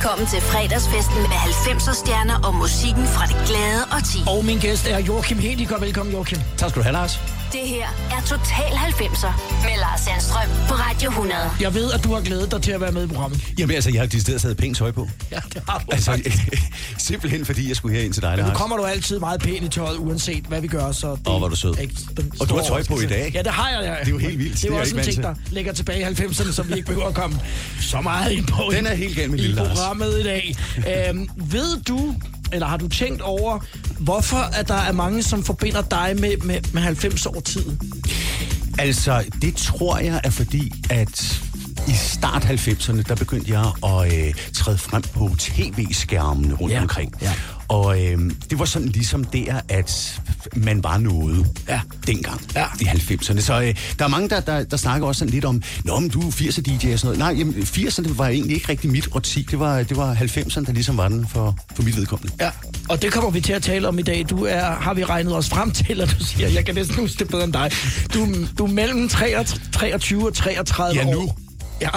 Velkommen til fredagsfesten med 90'er stjerner og musikken fra det glade og ti. Og min gæst er Joachim Hediger. Velkommen, Joachim. Tak skal du have, Lars. Det her er Total 90'er med Lars Sandstrøm på Radio 100. Jeg ved, at du har glædet dig til at være med i programmet. Jamen altså, jeg har de steder taget pænt tøj på. Ja, det har du Altså, simpelthen fordi jeg skulle her ind til dig, Men nu kommer du altid meget pænt i tøjet, uanset hvad vi gør. Så det Åh, hvor er du sød. er ikke Og du har tøj på i dag. Ja, det har jeg. Ja. Det er jo helt vildt. Det er Det jo er jeg også en ting, der ligger tilbage i 90'erne, som vi ikke behøver at komme så meget ind på Den er helt gal med lille Lars. Programmet i dag. Øhm, ved du, eller har du tænkt over, hvorfor at der er mange, som forbinder dig med, med, med 90 år tid? Altså, det tror jeg er fordi, at i start 90'erne, der begyndte jeg at øh, træde frem på tv-skærmene rundt Ja, omkring. ja. Og øh, det var sådan ligesom der, at man var noget Ja. dengang Ja. i 90'erne. Så øh, der er mange, der, der, der snakker også sådan lidt om, Nå, men du er 80'er DJ og sådan noget. Nej, jamen, 80'erne var egentlig ikke rigtig mit årti. Det var, det var 90'erne, der ligesom var den for, for mit vedkommende. Ja, og det kommer vi til at tale om i dag. Du er, har vi regnet os frem til, at du siger, jeg kan næsten huske det bedre end dig. Du, du er mellem 23 23 og 33 Ja, nu. år. Ja,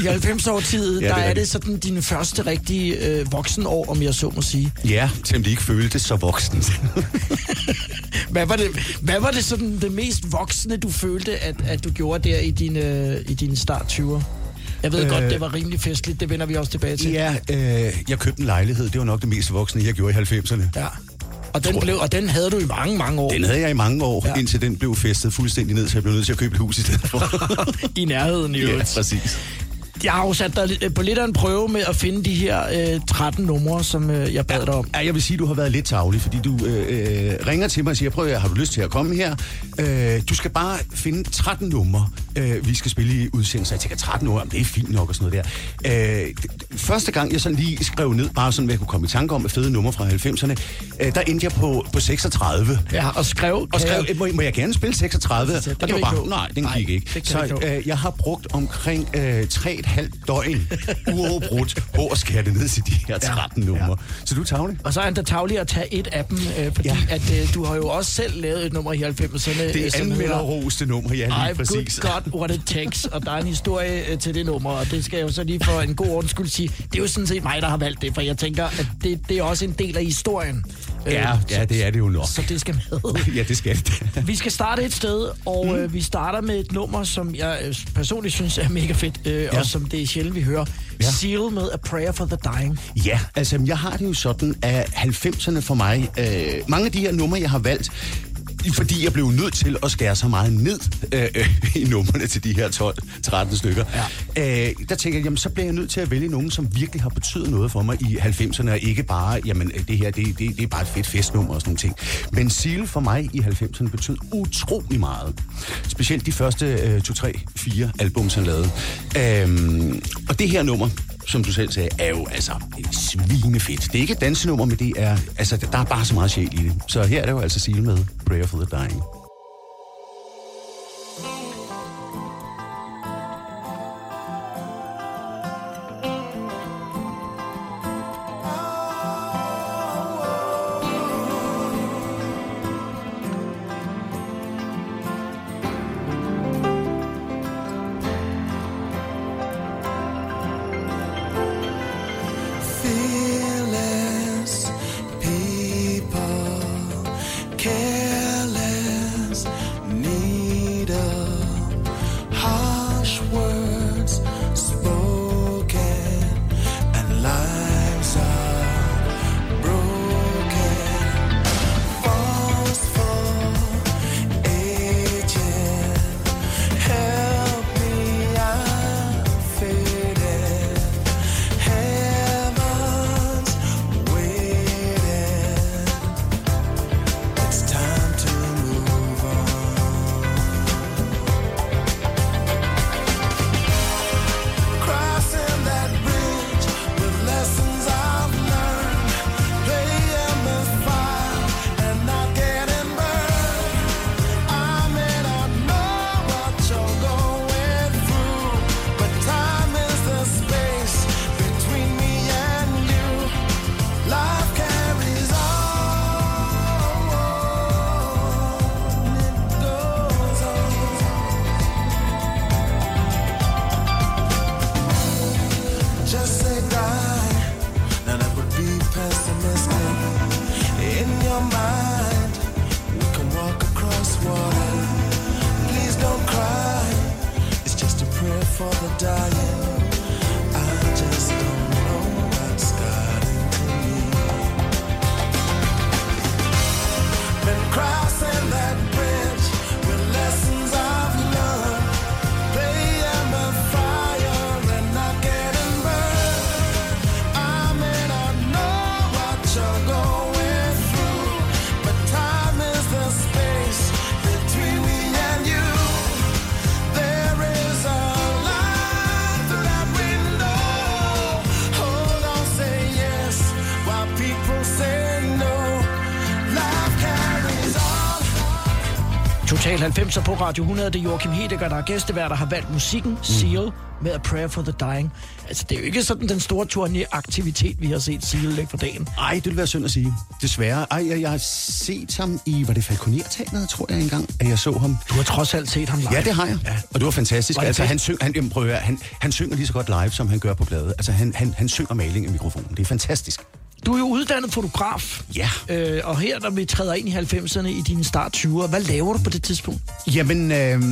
i 90 år tid, Ja, der det er er det sådan dine første rigtige øh, voksenår, om jeg så må sige. Ja, selvom de ikke følte så voksen. Hvad var det, hvad var det sådan det mest voksne, du følte, at, at du gjorde der i dine, i dine start 20'er? Jeg ved øh, Øh. godt, det var rimelig festligt, det vender vi også tilbage til. ja, øh, jeg købte en lejlighed. Det var nok det mest voksne, jeg gjorde i 90'erne. ja. Og, den blev, og den havde du i mange, mange år Den havde jeg i mange år, Ja. indtil den blev festet fuldstændig ned, så jeg blev nødt til at købe et hus i stedet for. i nærheden i ja, præcis. Jeg har jo sat dig på lidt af en prøve med at finde de her øh, 13 numre, som øh, jeg bad dig om. Ja, jeg vil sige, at du har været lidt tavlig, fordi du øh, øh, ringer til mig og siger, prøv at, har du lyst til at komme her? Øh, du skal bare finde 13 numre, øh, vi skal spille i udsendelser. Jeg tænker, 13 numre, det er fint nok og sådan noget der. Øh, første gang, jeg sådan lige skrev ned, bare sådan, hvad jeg kunne komme i tanke om, med fede numre fra 90'erne, øh, der endte jeg på, på 36. Ja, og skrev... Og skrev, jeg- må, må jeg gerne spille 36? Det kan og det var bare, nej, den Nej, gik ikke. det Så øh, jeg har brugt omkring øh, 3,5 døgn uafbrudt på at skære det ned til de her 13 numre. ja. Så du er tavlig? Og så er han da tavlig at tage et af dem, øh, fordi ja. At øh, du har jo også selv lavet et nummer i 90'erne. øh, Det er som anmelderroste nummer, ja, lige I've præcis. good God what it takes, og der er en historie øh, til det nummer, og det skal jeg jo så lige for en god ordens skyld sige. Det er jo sådan set mig, der har valgt det, for jeg tænker, at det, det er også en del af historien. Øh, Ja, ja, det er det jo nok. Så det skal med. Ja, det skal det. Vi skal starte et sted, og mm. øh, vi starter med et nummer, som jeg øh, personligt synes er mega fedt, øh, ja. Ja. og som det er sjældent, vi hører. Ja. Ja. Seal med A Prayer for the Dying. Ja, altså jeg har det jo sådan, at 90'erne for mig, øh, mange af de her numre, jeg har valgt, fordi jeg blev nødt til at skære så meget ned øh, øh, i numrene til de her 12-13 stykker. Ja. Øh, der tænker jeg, jamen, så bliver jeg nødt til at vælge nogen, som virkelig har betydet noget for mig i 90'erne, og ikke bare, jamen det her, det, det, det er bare et fedt festnummer og sådan nogle ting. Men Seal for mig i 90'erne betød utrolig meget. Specielt de første øh, 2, 3, 4 albums, han lavede. Øhm, og det her nummer, som du selv sagde, er jo altså svinefedt. Det er ikke et dansenummer, men det er, altså, der er bare så meget sjæl i det. Så her er det jo altså Seal med Prayer for the Dying. 90'er på Radio 100, det er Joachim Hedegaard, der er gæstevært, der har valgt musikken Seal med A Prayer for the Dying. Altså, det er jo ikke sådan den store turné-aktivitet, vi har set Seal lægge for dagen. Ej, det vil være synd at sige. Desværre. Ej, jeg, jeg har set ham i, var det Falconer-teateret, tror jeg engang, at jeg så ham. Du har trods alt set ham live. Ja, det har jeg. Ja. Og det var fantastisk. Var det altså, han, syng, han, jamen, prøv at høre, han, han synger lige så godt live, som han gør på bladet. Altså, han, han, han synger maling i mikrofonen. Det er fantastisk. Du er jo uddannet fotograf. Ja. Øh, og her, når vi træder ind i 90'erne i dine start 20'er, hvad laver du på det tidspunkt? Jamen, øh,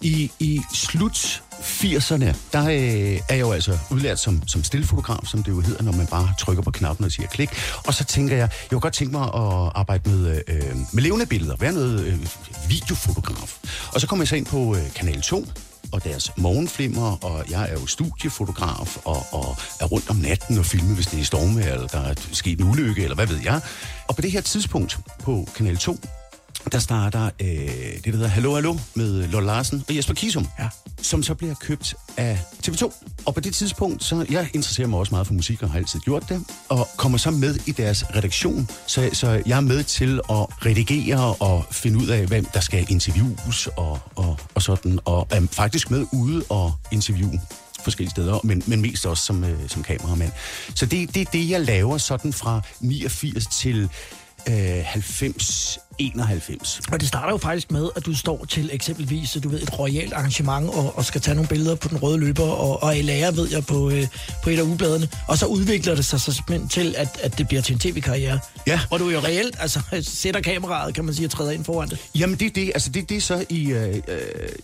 i, i slut 80'erne, der øh, er jeg jo altså udlært som, som stillfotograf, som det jo hedder, når man bare trykker på knappen og siger klik. Og så tænker jeg, jeg kunne godt tænke mig at arbejde med, øh, med levende billeder, være noget øh, videofotograf. Og så kom jeg så ind på øh, Kanal 2, og deres morgenflimmer, og jeg er jo studiefotograf, og, og er rundt om natten og filmer, hvis det er stormvejr, eller der er sket en ulykke, eller hvad ved jeg. Og på det her tidspunkt på Kanal 2, der starter øh, det, der hedder Hallo Hallo med Lotte Larsen og Jesper Kisum, Ja. som så bliver købt af TV2. Og på det tidspunkt, så jeg interesserer mig også meget for musik og har altid gjort det, og kommer så med i deres redaktion, så, så jeg er med til at redigere og finde ud af, hvem der skal interviews og, og, og sådan, og er faktisk med ude og interviewe forskellige steder, men, men mest også som, øh, som kameramand. Så det, det er det, jeg laver sådan fra 89 til øh, 90, 91. Og det starter jo faktisk med, at du står til eksempelvis du ved, et royalt arrangement og, og skal tage nogle billeder på den røde løber og, og i lærer, ved jeg, på, øh, på et af ugebladene. Og så udvikler det sig så simpelthen til, at, at det bliver til en tv-karriere. Ja. Og du er jo reelt, altså sætter kameraet, kan man sige, og træder ind foran det. Jamen det er det, altså det, det er så i øh, øh,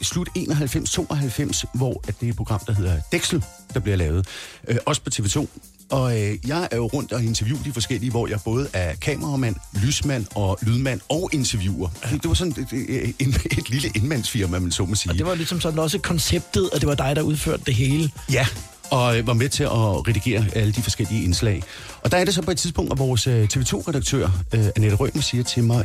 slut 91-92, hvor at det er et program, der hedder Dexel, der bliver lavet. Øh, også på TV2. Og øh, jeg er jo rundt og interviewer de forskellige, hvor jeg både er kameramand, lysmand og lydmand og interviewer. Det var sådan et, et, et, et lille indmandsfirma, man så må sige. Og det var ligesom sådan også konceptet, at det var dig, der udførte det hele. Ja, og øh, var med til at redigere alle de forskellige indslag. Og der er det så på et tidspunkt, at vores øh, TV2-redaktør, øh, Annette Rømer, siger til mig,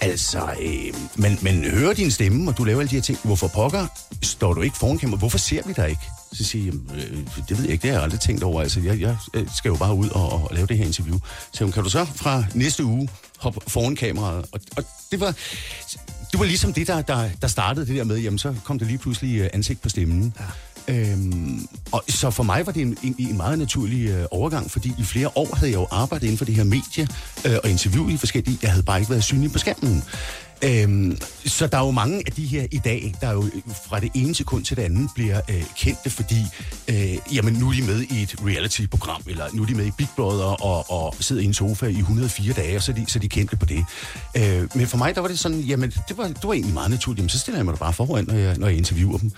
altså, øh, man, man hører din stemme, og du laver alle de her ting. Hvorfor pokker står du ikke foran kamera? Hvorfor ser vi dig ikke? Så siger jeg, øh, det ved jeg ikke, det har jeg aldrig tænkt over. Altså, jeg, jeg øh, skal jo bare ud og, og lave det her interview. Så hun, kan du så fra næste uge hoppe foran kameraet? Og, og det var... Det var ligesom det, der, der, der startede det der med, jamen så kom der lige pludselig øh, ansigt på stemmen. Ja. Øhm, og så for mig var det en, en, en meget naturlig øh, overgang, fordi i flere år havde jeg jo arbejdet inden for det her medie øh, og interviewet i forskellige. Jeg havde bare ikke været synlig på skærmen. Øhm, så der er jo mange af de her i dag, der jo fra det ene sekund til det andet bliver øh, kendte, fordi øh, jamen, nu er de med i et reality-program, eller nu er de med i Big Brother og, og sidder i en sofa i 104 dage, og så er de, så er de kendte på det. Øh, men for mig, der var det sådan, jamen, det var, det var egentlig meget naturligt. Jamen, så stiller jeg mig da bare foran, når jeg, når jeg interviewer dem.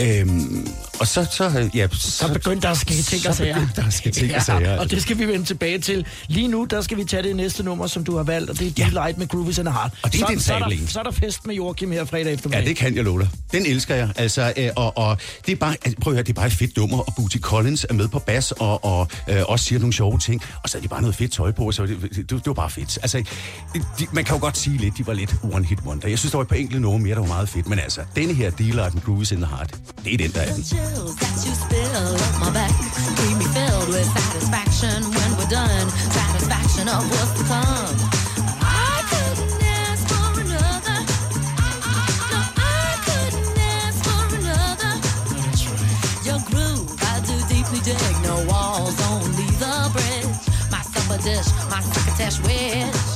Øhm, og så, så, ja, Så begyndte der at ske ting og så sager. der at ske ting og sager. og det skal vi vende tilbage til. Lige nu, der skal vi tage det næste nummer, som du har valgt, og det er Ja. ja. Light med Groovies and Heart. Og det er så, din så, er der, så er der fest med Joachim her fredag eftermiddag. Ja, det kan jeg love dig. Den elsker jeg. Altså, øh, og, og det er bare, altså, prøv at høre, det er bare et fedt nummer, og Booty Collins er med på bas, og, og øh, også siger nogle sjove ting, og så er de bare noget fedt tøj på, så det, det, det var bare fedt. Altså, de, man kan jo godt sige lidt, de var lidt one hit wonder. Jeg synes, der var et par enkelte numre mere, der var meget fedt, men altså, denne her Dealer med Groovies in the Heart, det er den, der er den. Satisfaction of what's to come. my cricket test wish.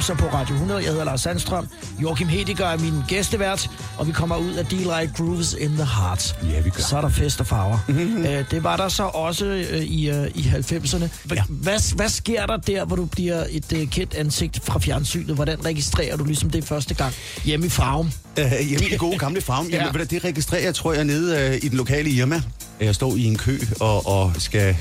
90'er på Radio 100. Jeg hedder Lars Sandstrøm. Joachim Hediger er min gæstevært, og vi kommer ud af D-Like Grooves in the Heart. Ja, vi gør. Så er der fest og farver. Mm-hmm. Øh, det var der så også øh, i, øh, i 90'erne. Hva- Ja. Hvad, hvad sker der der, hvor du bliver et øh, kendt ansigt fra fjernsynet? Hvordan registrerer du ligesom det første gang hjemme i farven? Øh, hjemme i det gode gamle farm. Ja. Jamen, det registrerer jeg, tror jeg, nede øh, i den lokale Irma. Jeg står i en kø og, og skal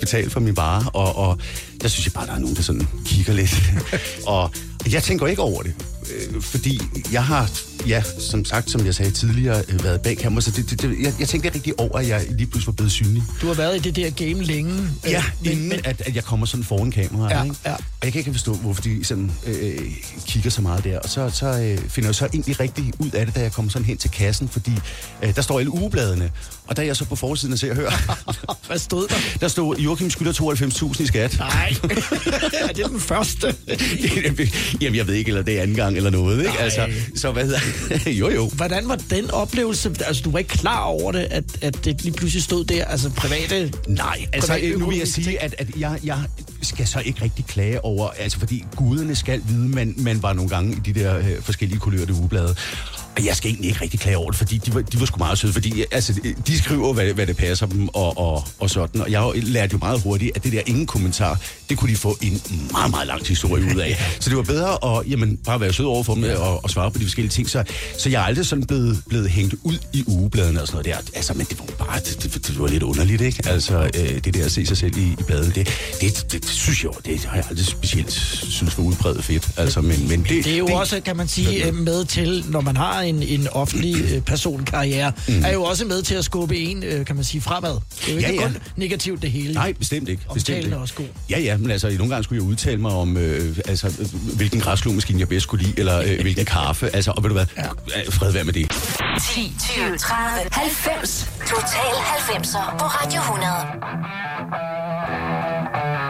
betale for min vare, og, og der synes jeg bare, der er nogen, der sådan kigger lidt. og jeg tænker ikke over det, øh, fordi jeg har, ja, som sagt, som jeg sagde tidligere, øh, været bag kamera, så det, det, det, jeg, jeg tænkte rigtig over, at jeg lige pludselig var blevet synlig. Du har været i det der game længe. øh, Ja, men, inden men, at, at jeg kommer sådan foran kameraet. Ja, ikke? ja. Og jeg kan ikke forstå, hvorfor de sådan, øh, kigger så meget der. Og så, så øh, finder jeg så egentlig rigtig ud af det, da jeg kommer sådan hen til kassen, fordi øh, der står alle ugebladene. Og der er jeg så på forsiden og ser og hører. hvad stod der? der stod, Joachim skylder 92.000 i skat. Nej, er det den første? Jamen, jeg ved ikke, eller det er anden gang eller noget, ikke? Nej. Altså, så hvad hedder Jo, jo. Hvordan var den oplevelse? Altså, du var ikke klar over det, at, at det lige pludselig stod der, altså private... Nej, altså private øh, nu vil jeg sige, at, at jeg, jeg skal så ikke rigtig klage over, altså fordi guderne skal vide, man, man var nogle gange i de der øh, forskellige kulørte ugeblade. Og jeg skal egentlig ikke rigtig klage over det, fordi de var, de var sgu meget søde, fordi altså, de skriver, hvad, hvad det passer dem og, og, og sådan. Og jeg lærte jo meget hurtigt, at det der ingen kommentar, det kunne de få en meget, meget lang historie ud af. Så det var bedre at jamen, bare være sød over for dem og, og svare på de forskellige ting. Så, så jeg er aldrig sådan blevet, blevet hængt ud i ugebladene og sådan noget der. Altså, men det var jo bare, det, det, det var lidt underligt, ikke? Altså, øh, det der at se sig selv i, i bladet, det, det, det, det, synes jeg det har jeg aldrig specielt synes var udbredt fedt. Altså, men, men det, Det er jo også, kan man sige, øh, med til, når man har en, en offentlig øh, personkarriere, mm. er jo også med til at skubbe en, øh, kan man sige, fremad. Det er jo ikke Ja, ja. kun negativt det hele. Nej, bestemt ikke. Bestemt ikke. er også god. Ja, ja, men altså, nogle gange skulle jeg udtale mig om, øh, altså, hvilken græsslåmaskine jeg bedst kunne lide, eller øh, hvilken kaffe. Altså, og ved du hvad? Ja. Fred være med det. 10, 20, 30, 90. Total 90'er på Radio 100.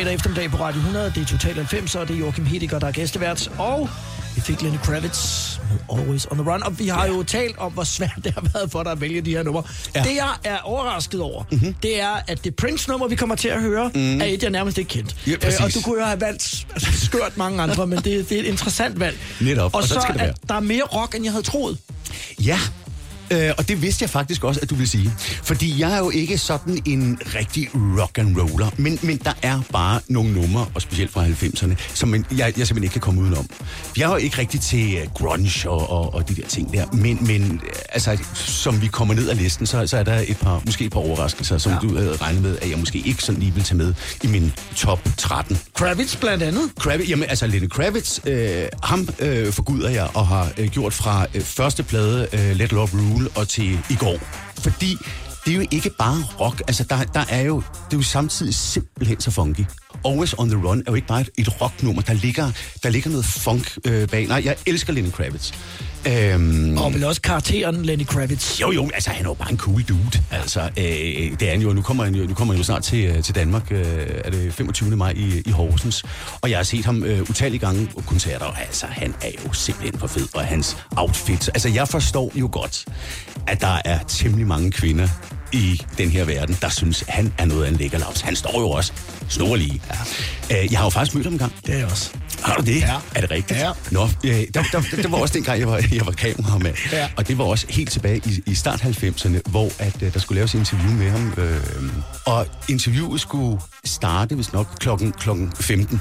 fredag eftermiddag på Radio 100. Det er Total 90, og det er Joachim Hediger, der er gæstevært. Og vi fik Lenny Kravitz med Always on the Run. Og vi har jo talt om, hvor svært det har været for dig at vælge de her numre. Ja. Det, jeg er overrasket over, mm-hmm. det er, at det Prince-nummer, vi kommer til at høre, mm. er et, jeg nærmest ikke kendt. Ja, præcis. og du kunne jo have valgt altså, skørt mange andre, men det, det er et interessant valg. Netop, Og, og så, skal det være. at der er mere rock, end jeg havde troet. Ja, øh, og det vidste jeg faktisk også, at du ville sige. Fordi jeg er jo ikke sådan en rigtig rock and roller, men, men der er bare nogle numre, og specielt fra 90'erne, som jeg, jeg simpelthen ikke kan komme udenom. Jeg er jo ikke rigtig til øh, grunge og, og, og de der ting der, men, men øh, altså, som vi kommer ned ad listen, så, så er der et par, måske et par overraskelser, som ja. du havde regnet med, at jeg måske ikke sådan lige vil tage med i min top 13. Kravitz blandt andet. Kravitz, jamen altså Lenny Kravitz, øh, ham øh, forguder jeg og har øh, gjort fra øh, første plade øh, Let Love Rule og til i går. Fordi det er jo ikke bare rock, altså der, der er jo, det er jo samtidig simpelthen så funky. Always on the Run er jo ikke bare et, et rocknummer, der ligger, der ligger noget funk øh, bag. Nej, jeg elsker Lenny Kravitz. Øhm, Og vel også karakteren Lenny Kravitz. jo, jo, altså han er jo bare en cool dude. Altså, øh, det er han jo. Nu kommer han jo, nu kommer han jo snart til, øh, til Danmark. Øh, er det 25. maj i, i Horsens. Og jeg har set ham øh, utallige gange på koncerter. Og altså, han er jo simpelthen for fed. Og hans outfit. Altså, jeg forstår jo godt, at der er temmelig mange kvinder i den her verden, der synes, han er noget af en lækker lavs. Han står jo også snorlige. Ja. Øh, jeg har jo faktisk mødt ham en gang. Det er jeg også. Har du det? Ja. Er det rigtigt? Ja. Nå, øh, der, der, der var også dengang, jeg var, jeg var kameramand. Ja. Og det var også helt tilbage i, i start 90'erne, hvor at, øh, der skulle laves interview med ham. Øh, og interviewet skulle starte, hvis nok, klokken, klokken 15.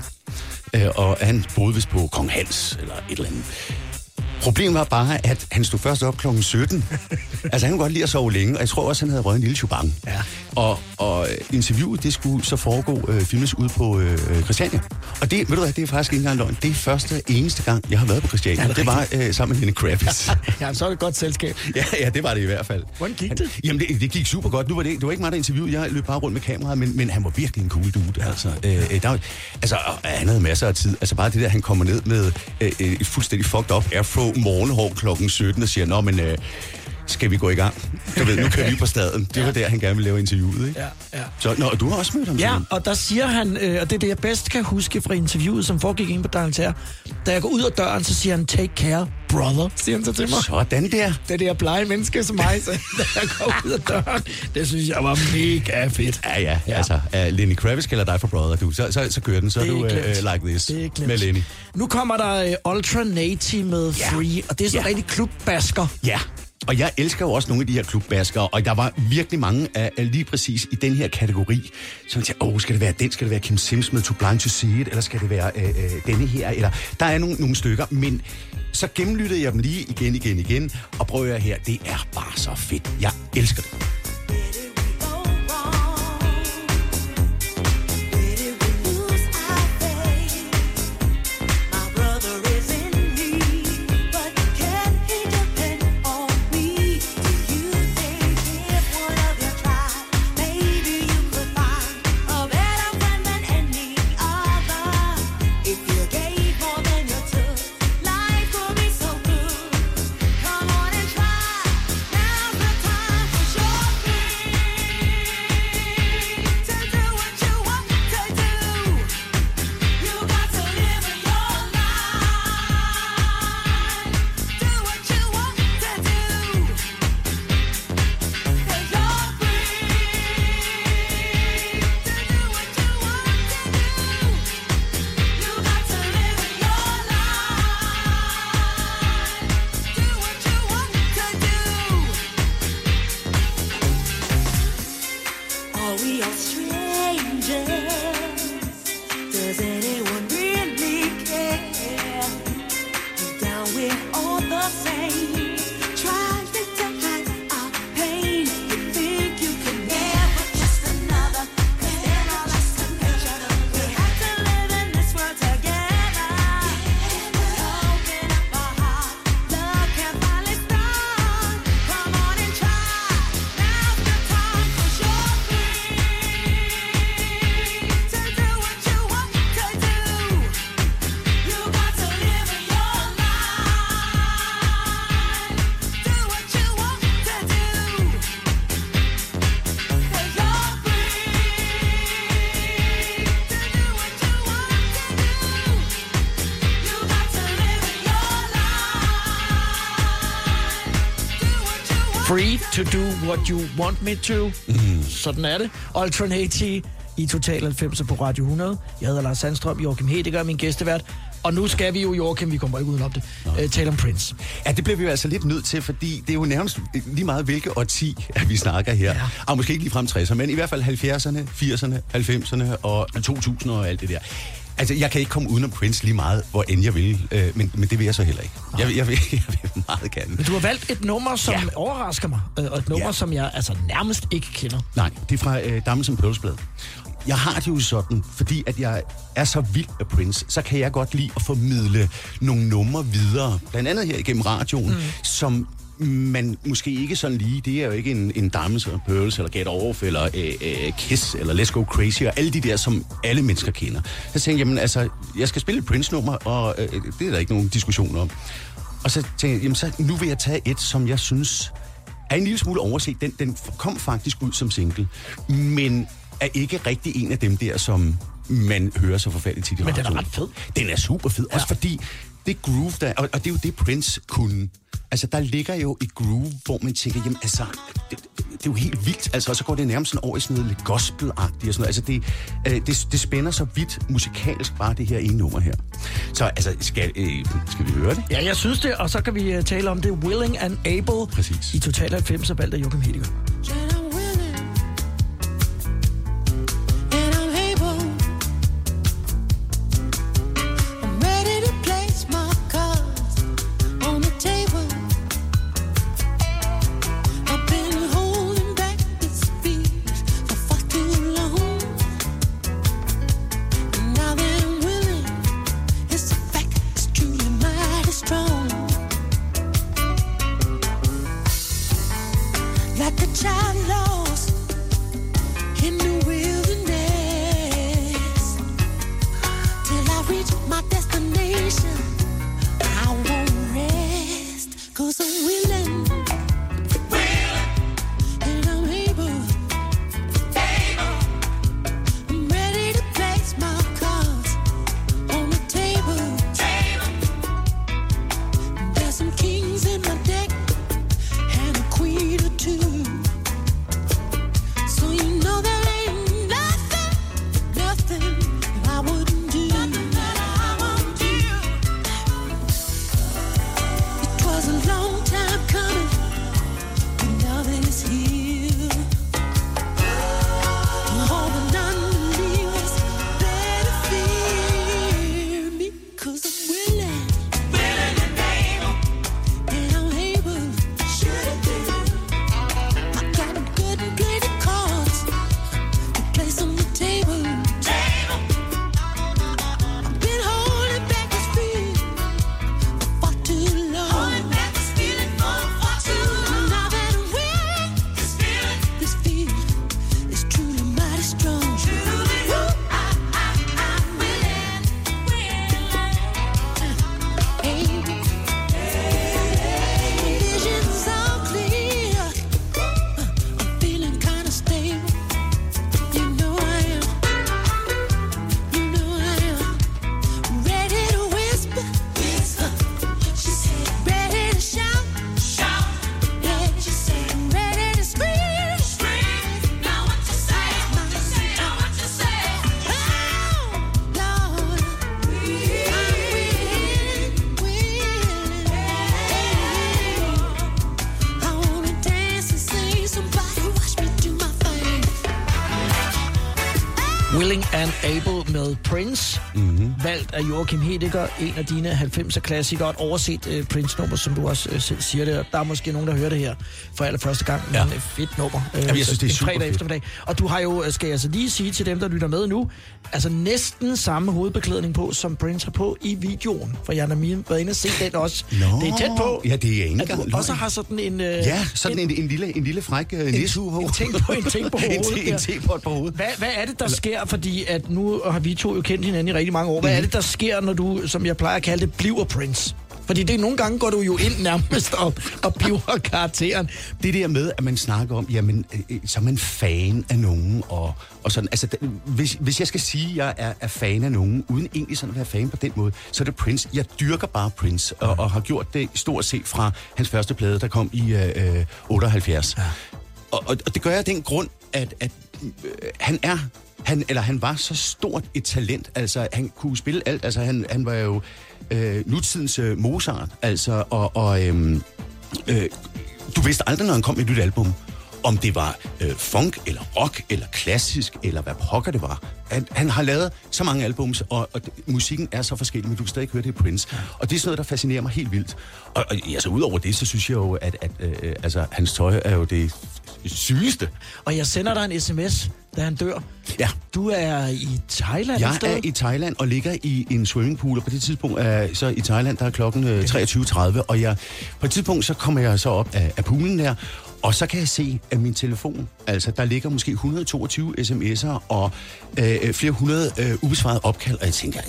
Øh, og han boede vist på Kong Hans, eller et eller andet. Problemet var bare, at han stod først op klokken 17. altså, han kunne godt lide at sove længe, og jeg tror også, han havde røget en lille chubang. Ja. Og, og øh, interviewet, det skulle så foregå, øh, filmes ude på øh, Christiania. Og det, ved du hvad, det er faktisk ikke engang løgn. Det er første eneste gang, jeg har været på Christiania. Er det, det var øh, sammen med Lenny Kravitz. Ja, så er det et godt selskab. ja, ja, det var det i hvert fald. Hvordan gik Han- det? Jamen, det, det gik super godt. Nu var det, det var ikke mig, der interviewede. Jeg løb bare rundt med kameraet, men, men han var virkelig en cool dude. Altså, øh, øh, der, altså, og han havde masser af tid. Altså, bare det der, han kommer ned med øh, øh, et fuldstændig fucked up afro morgenhår klokken 17 og siger, nå, men... Øh, skal vi gå i gang? Du ved, nu kører vi på staden. Det var der, han gerne ville lave interviewet, ikke? Ja, ja. Så, nå, og du har også mødt ham? Ja, og der siger han, øh, og det er det, jeg bedst kan huske fra interviewet, som foregik inde på Dagens Da jeg går ud af døren, så siger han, take care, brother, siger han så til mig. Sådan der. Det der blege menneske som mig, så, da jeg går ud af døren, det synes jeg var mega fedt. Ja, ja, ja. altså, uh, Lenny Kravitz kalder dig for brother, du. Så, så, så kører den, så er du uh, like this Det er med Lenny. Nu kommer der uh, Ultra Nati med Ja. Free, og det er sådan Ja. en rigtig klubbasker. Ja, og jeg elsker jo også nogle af de her klubbaskere, og der var virkelig mange af, af lige præcis i den her kategori, som jeg tænkte, åh, skal det være den, skal det være Kim Sims med Blind to See It, eller skal det være øh, øh, denne her, eller der er nogle, nogle stykker, men så gennemlyttede jeg dem lige igen, igen, igen, og prøver jeg her, det er bare så fedt. Jeg elsker det. Free to do what you want me to. Mm. Sådan er det. Alternati i Total 90 på Radio 100. Jeg hedder Lars Sandstrøm, Joachim Hedegaard, min gæstevært. Og nu skal vi jo, Joachim, vi kommer ikke udenom det, øh, tale om Prince. Ja, det bliver vi jo altså lidt nødt til, fordi det er jo nærmest lige meget, hvilke årti, at vi snakker her. Ja. Og måske ikke lige frem 60'erne, men i hvert fald 70'erne, 80'erne, 90'erne og 2000'erne og alt det der. Altså, jeg kan ikke komme udenom Prince lige meget, hvor end jeg vil, øh, men, men det vil jeg så heller ikke. Jeg, vil- jeg, vil, jeg vil meget gerne. Men du har valgt et nummer, som Ja. overrasker mig, øh, og et nummer, Ja. som jeg altså nærmest ikke kender. Nej, det er fra øh, Damen som Pølsblad. Jeg har det jo sådan, fordi at jeg er så vild af Prince, så kan jeg godt lide at formidle nogle numre videre, blandt andet her igennem radioen, mm. som man måske ikke sådan lige, det er jo ikke en, en Diamonds eller Pearls, eller Get Off, eller øh, øh, Kiss, eller Let's Go Crazy, og alle de der, som alle mennesker kender. Så tænkte jeg, jamen altså, jeg skal spille et Prince-nummer, og øh, det er der ikke nogen diskussion om. Og så tænkte jeg, jamen så nu vil jeg tage et, som jeg synes er en lille smule overset. Den, den kom faktisk ud som single, men er ikke rigtig en af dem der, som man hører så forfærdeligt tit i Men den er ret fed. Den er super fed, ja. også fordi det groove der, og, og det er jo det Prince kunne. Altså der ligger jo et groove, hvor man tænker, jamen altså, det, det, det er jo helt vildt. Altså, og så går det nærmest sådan over i sådan noget lidt gospel-agtigt og sådan noget. Altså det, øh, det, det spænder så vidt musikalsk, bare det her ene nummer her. Så altså, skal, øh, skal vi høre det? Ja, jeg synes det, og så kan vi uh, tale om det. Willing and Able Præcis. i Total 90 valgt af Joachim Hedegaard. Af Joachim Hedegaard, en af dine 90'er klassikere, et overset uh, Prince-nummer, som du også uh, selv siger det. Der er måske nogen, der hører det her for allerførste gang, Ja. men et fedt nummer. Uh, jeg synes, det er en super fredag fedt. eftermiddag. Og du har jo, øh, skal jeg altså lige sige til dem, der lytter med nu, altså næsten samme hovedbeklædning på, som Prince har på i videoen. For jeg har nemlig været inde og se den også. Nå. Det er tæt på. Ja, det er ikke du engang også har sådan en... Uh, Ja, sådan en, en, lille, en lille fræk nissehue på. en ting på- en ting på en, hovedet te- en der. tepot på hovedet. Hvad, hvad er det, der sker? Fordi at nu har vi to jo kendt hinanden i rigtig mange år. Hvad er det, der sker, når du, som jeg plejer at kalde det, bliver Prince? Fordi det nogle gange går du jo ind nærmest og, og piver karakteren. det der med, at man snakker om, jamen, øh, øh, så er man fan af nogen, og, og sådan, altså, hvis, hvis jeg skal sige, at jeg er, er fan af nogen, uden egentlig sådan at være fan på den måde, så er det Prince. Jeg dyrker bare Prince, og, og har gjort det stort set fra hans første plade, der kom i øh, øh, 78. Ja. Og, og, og det gør jeg af den grund, at, at øh, han er, han, eller han var så stort et talent, altså han kunne spille alt, altså han, han var jo øh, nutidens øh, Mozart, altså, og, og øh, øh, du vidste aldrig, når han kom med et nyt album, om det var øh, funk, eller rock, eller klassisk, eller hvad pokker det var. Han, han har lavet så mange albums, og, og musikken er så forskellig, men du kan stadig høre det i Prince. Og det er sådan noget, der fascinerer mig helt vildt. Og, og altså, udover det, så synes jeg jo, at, at øh, altså, hans tøj er jo det sygeste. Og jeg sender dig en sms, da han dør. Ja. Du er i Thailand Jeg er i Thailand og ligger i en swimmingpool, og på det tidspunkt er så i Thailand, der er klokken øh, 23.30, og jeg, på et tidspunkt så kommer jeg så op af, af poolen der, og så kan jeg se, at min telefon, altså der ligger måske 122 sms'er og øh, flere hundrede øh, ubesvarede opkald, og jeg tænker,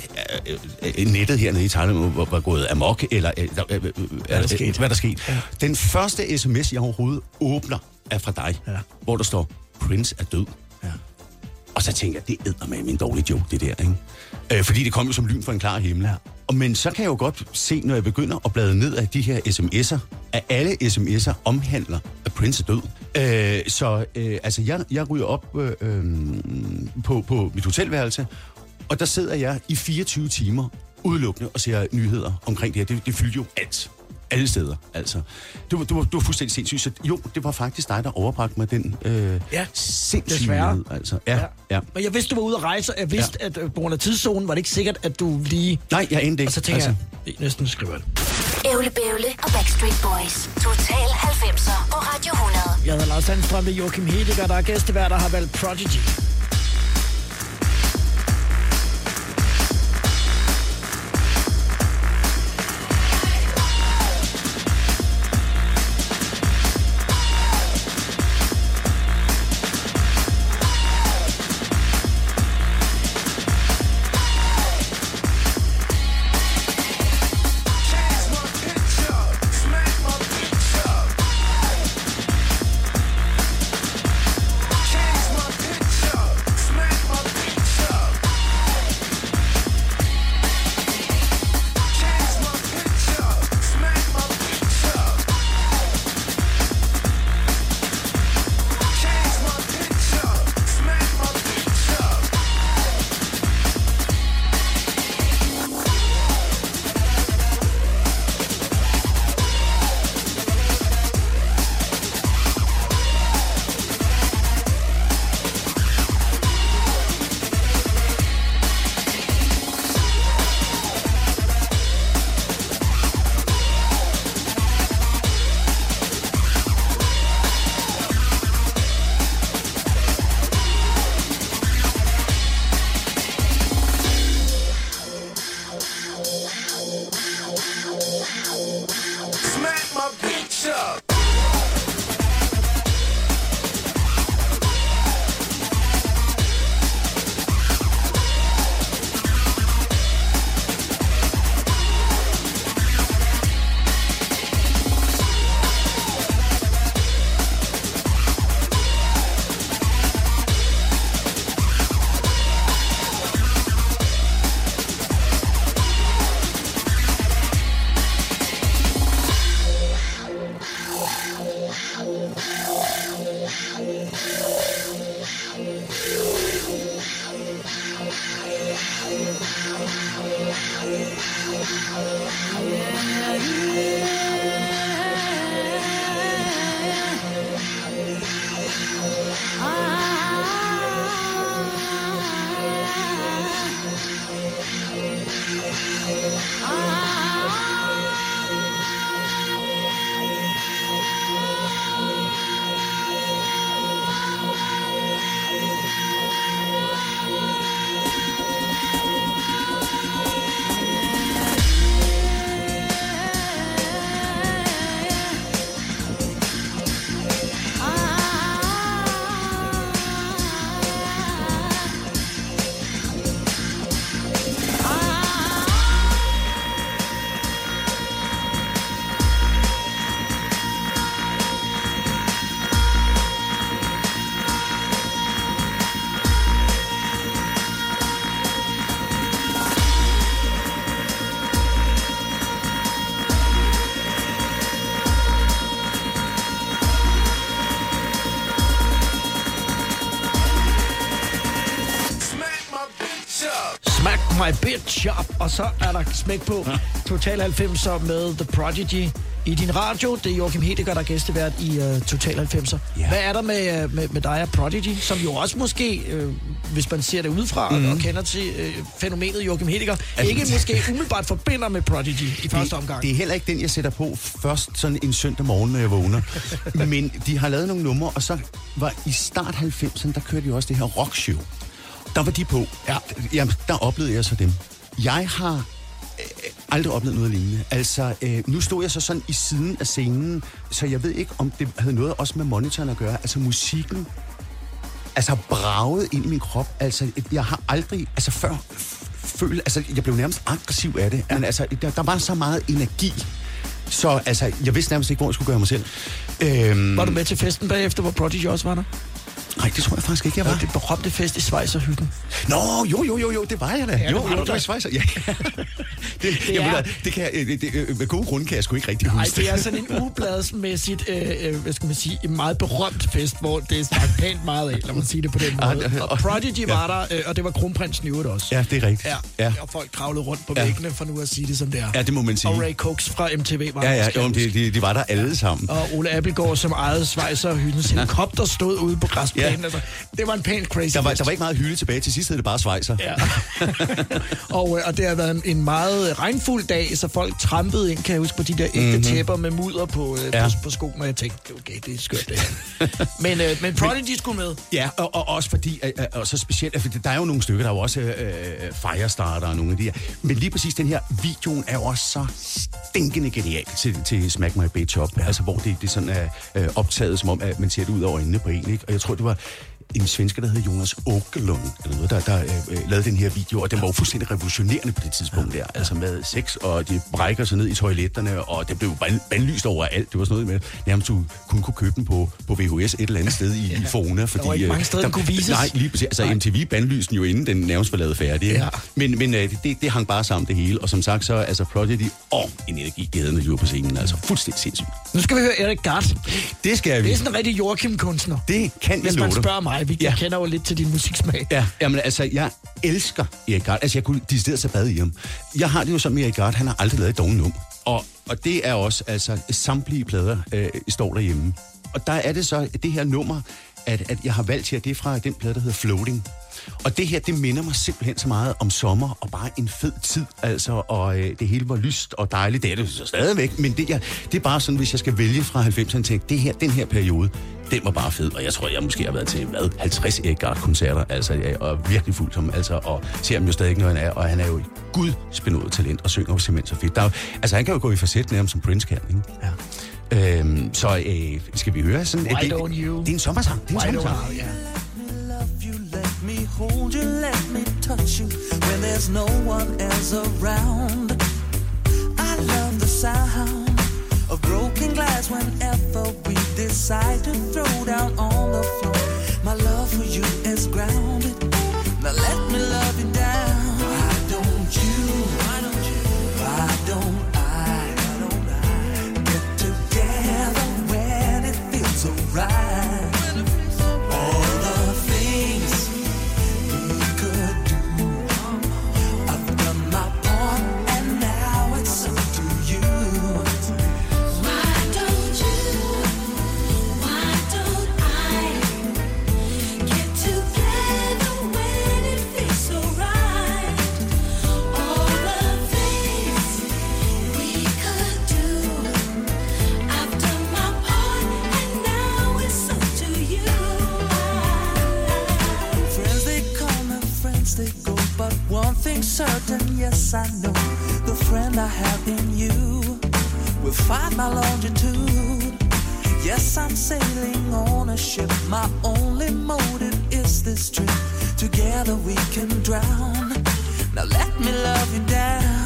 øh, øh, øh, nettet hernede i Thailand var, var gået amok, eller øh, der, øh, øh, hvad der sket? Hvad er der sket? Ja. Den første sms, jeg overhovedet åbner, er fra dig, Ja. hvor der står, Prince er død. Og så tænker jeg, det æder med min dårlige joke, det der, ikke? Øh, fordi det kom jo som lyn fra en klar himmel. Ja. Og, men så kan jeg jo godt se, når jeg begynder at blade ned af de her sms'er, at alle sms'er omhandler, at Prince er død. Øh, så øh, altså, jeg, jeg ryger op øh, øh, på, på mit hotelværelse, og der sidder jeg i 24 timer udelukkende og ser nyheder omkring det her. Det, det fyldte jo alt. Alle steder, altså. Det var, det var, det var fuldstændig sindssygt. Så jo, det var faktisk dig, der overbragte mig den øh, Ja, nyhed, altså. Ja, ja. ja. Men jeg vidste, du var ude at rejse, og jeg vidste, ja. at øh, på grund af tidszonen var det ikke sikkert, at du lige... Nej, jeg anede ikke. Og så tænker altså. jeg, næsten skriver det. Ævle Bævle og Backstreet Boys. Total 90'er på Radio 100. Jeg hedder Lars Sandstrøm, det er Joachim Hediger, der er gæstevær, der har valgt Prodigy. Bitch Up, og så er der smæk på Total 90'er med The Prodigy i din radio. Det er Joachim Hedegaard, der er gæstevært i uh, Total 90'er. Ja. Hvad er der med, uh, med, med dig og Prodigy, som jo også måske, uh, hvis man ser det udefra mm. og, kender til uh, fænomenet Joachim Hedegaard, Altså- ikke måske umiddelbart forbinder med Prodigy i første omgang? Det er heller ikke den, jeg sætter på først sådan en søndag morgen, når jeg vågner. Men de har lavet nogle numre, og så var i start 90'erne, der kørte de også det her rockshow. Der var de på. Ja. Jamen, der oplevede jeg så dem. Jeg har øh, aldrig oplevet noget lignende. Altså, øh, nu stod jeg så sådan i siden af scenen, så jeg ved ikke, om det havde noget også med monitoren at gøre. Altså, musikken altså braget ind i min krop. Altså, jeg har aldrig, altså før, følt, altså, jeg blev nærmest aggressiv af det. Ja. Men altså, der, der var så meget energi. Så altså, jeg vidste nærmest ikke, hvor jeg skulle gøre mig selv. Øhm, Var du med til festen bagefter, hvor Prodigy også var der? Nej, det tror jeg faktisk ikke, jeg Ja. var. Det berømte fest i Schweizerhytten. Nå, jo, jo, jo, jo, det var jeg da. Ja, jo, det var jo, det var i Schweiz. Ja. det, det, er- jamen, der- det kan jeg, det, det, øh, med gode grunde kan jeg sgu ikke rigtig Nej, huske det er sådan en ugebladsmæssigt, øh, øh, hvad skal man sige, en meget berømt fest, hvor det er snakket pænt meget af, lad mig sige det på den Ah, måde. Og Prodigy var der, øh, og det var kronprinsen i øvrigt også. Ja, det er rigtigt. Ja, Ja. og folk kravlede rundt på Ja. væggene, for nu at sige det som det er. Ja, det må man sige. Og Ray Cooks fra MTV var Ja, der, ja, jeg men de, de, de var der alle sammen. Og Ole Appelgaard, som ejede Schweizerhyttens helikopter, stod ude på græsplænen. Ja. Altså, det var en pæn crazy Der var, fest. der var ikke meget hylde tilbage. Til sidst hed det bare Schweizer. Ja. og, øh, og det har været en, en meget regnfuld dag, så folk trampede ind, kan jeg huske, på de der ægte mm-hmm. tæpper med mudder på, øh. Ja. på, på skoene, og jeg tænkte, okay, det er skørt det men, øh, men Prodigy skulle med. Ja, og, og også fordi, øh, øh, og så specielt, for der er jo nogle stykker, der er jo også øh, øh, Firestarter og nogle af de her. Men lige præcis den her, videoen er jo også så stinkende genial til, til Smack My Bitch Up. Ja. Altså, hvor det, det sådan er øh, optaget, som om, at man ser det ud over øjnene på en, ikke? Og jeg tror, det var aber en svensker, der hed Jonas Åkerlund, eller noget, der, der øh, øh, lavede den her video, og den var jo fuldstændig revolutionerende på det tidspunkt der. Altså med sex, og de brækker sig ned i toiletterne, og det blev band- bandlyst overalt. Det var sådan noget med, nærmest du kun kunne købe den på, på VHS et eller andet sted i, i Fona. Fordi, ikke øh, mange steder, den kunne vises. Nej, lige præcis. Altså MTV bandlyste den jo inden den nærmest var lavet færdig. Ja. Men, men øh, det, det hang bare sammen det hele, og som sagt, så altså Prodigy, og en energi, de havde, var på scenen. Altså fuldstændig sindssygt. Nu skal vi høre Erik Gart. Det skal vi. Det er sådan en rigtig Joachim-kunstner. Det kan jeg Hvis love man dig. spørger mig, vi Ja. kender jo lidt til din musiksmag. Ja, jamen altså, jeg elsker Erik Gard. Altså, jeg kunne decideret tage bad i ham. Jeg har det jo med Erik Gard, han har aldrig lavet et dårligt nummer. Og, og det er også, altså, samtlige plader øh, står derhjemme. Og der er det så, det her nummer, at, at jeg har valgt her, det er fra den plade, der hedder Floating. Og det her, det minder mig simpelthen så meget om sommer, og bare en fed tid, altså, og øh, det hele var lyst og dejligt. Det er det så stadigvæk, men det, jeg, det er bare sådan, hvis jeg skal vælge fra 90'erne, tænke, det her, den her periode, den var bare fed, og jeg tror, jeg måske har været til, hvad, 50 Erik Gard-koncerter, altså, ja, og virkelig fuldt som, altså, og ser ham jo stadig, når han er, og han er jo et gudspinået talent, og synger jo simpelthen så fedt. Der er, altså, han kan jo gå i facet nærmest som Prince kan, ikke? Ja. Øhm, så øh, skal vi høre sådan... Why det, don't you? Det er en sommersang. Det er en Why don't sommersang. you? Ja. Let me hold you, let me touch you when there's no one else around. I love the sound of broken glass whenever we decide to throw down on the floor. My love for you is grounded. Now let me love yes I know. The friend I have in you will find my longitude. Yes, I'm sailing on a ship. My only motive is this trip. Together we can drown. Now let me love you down.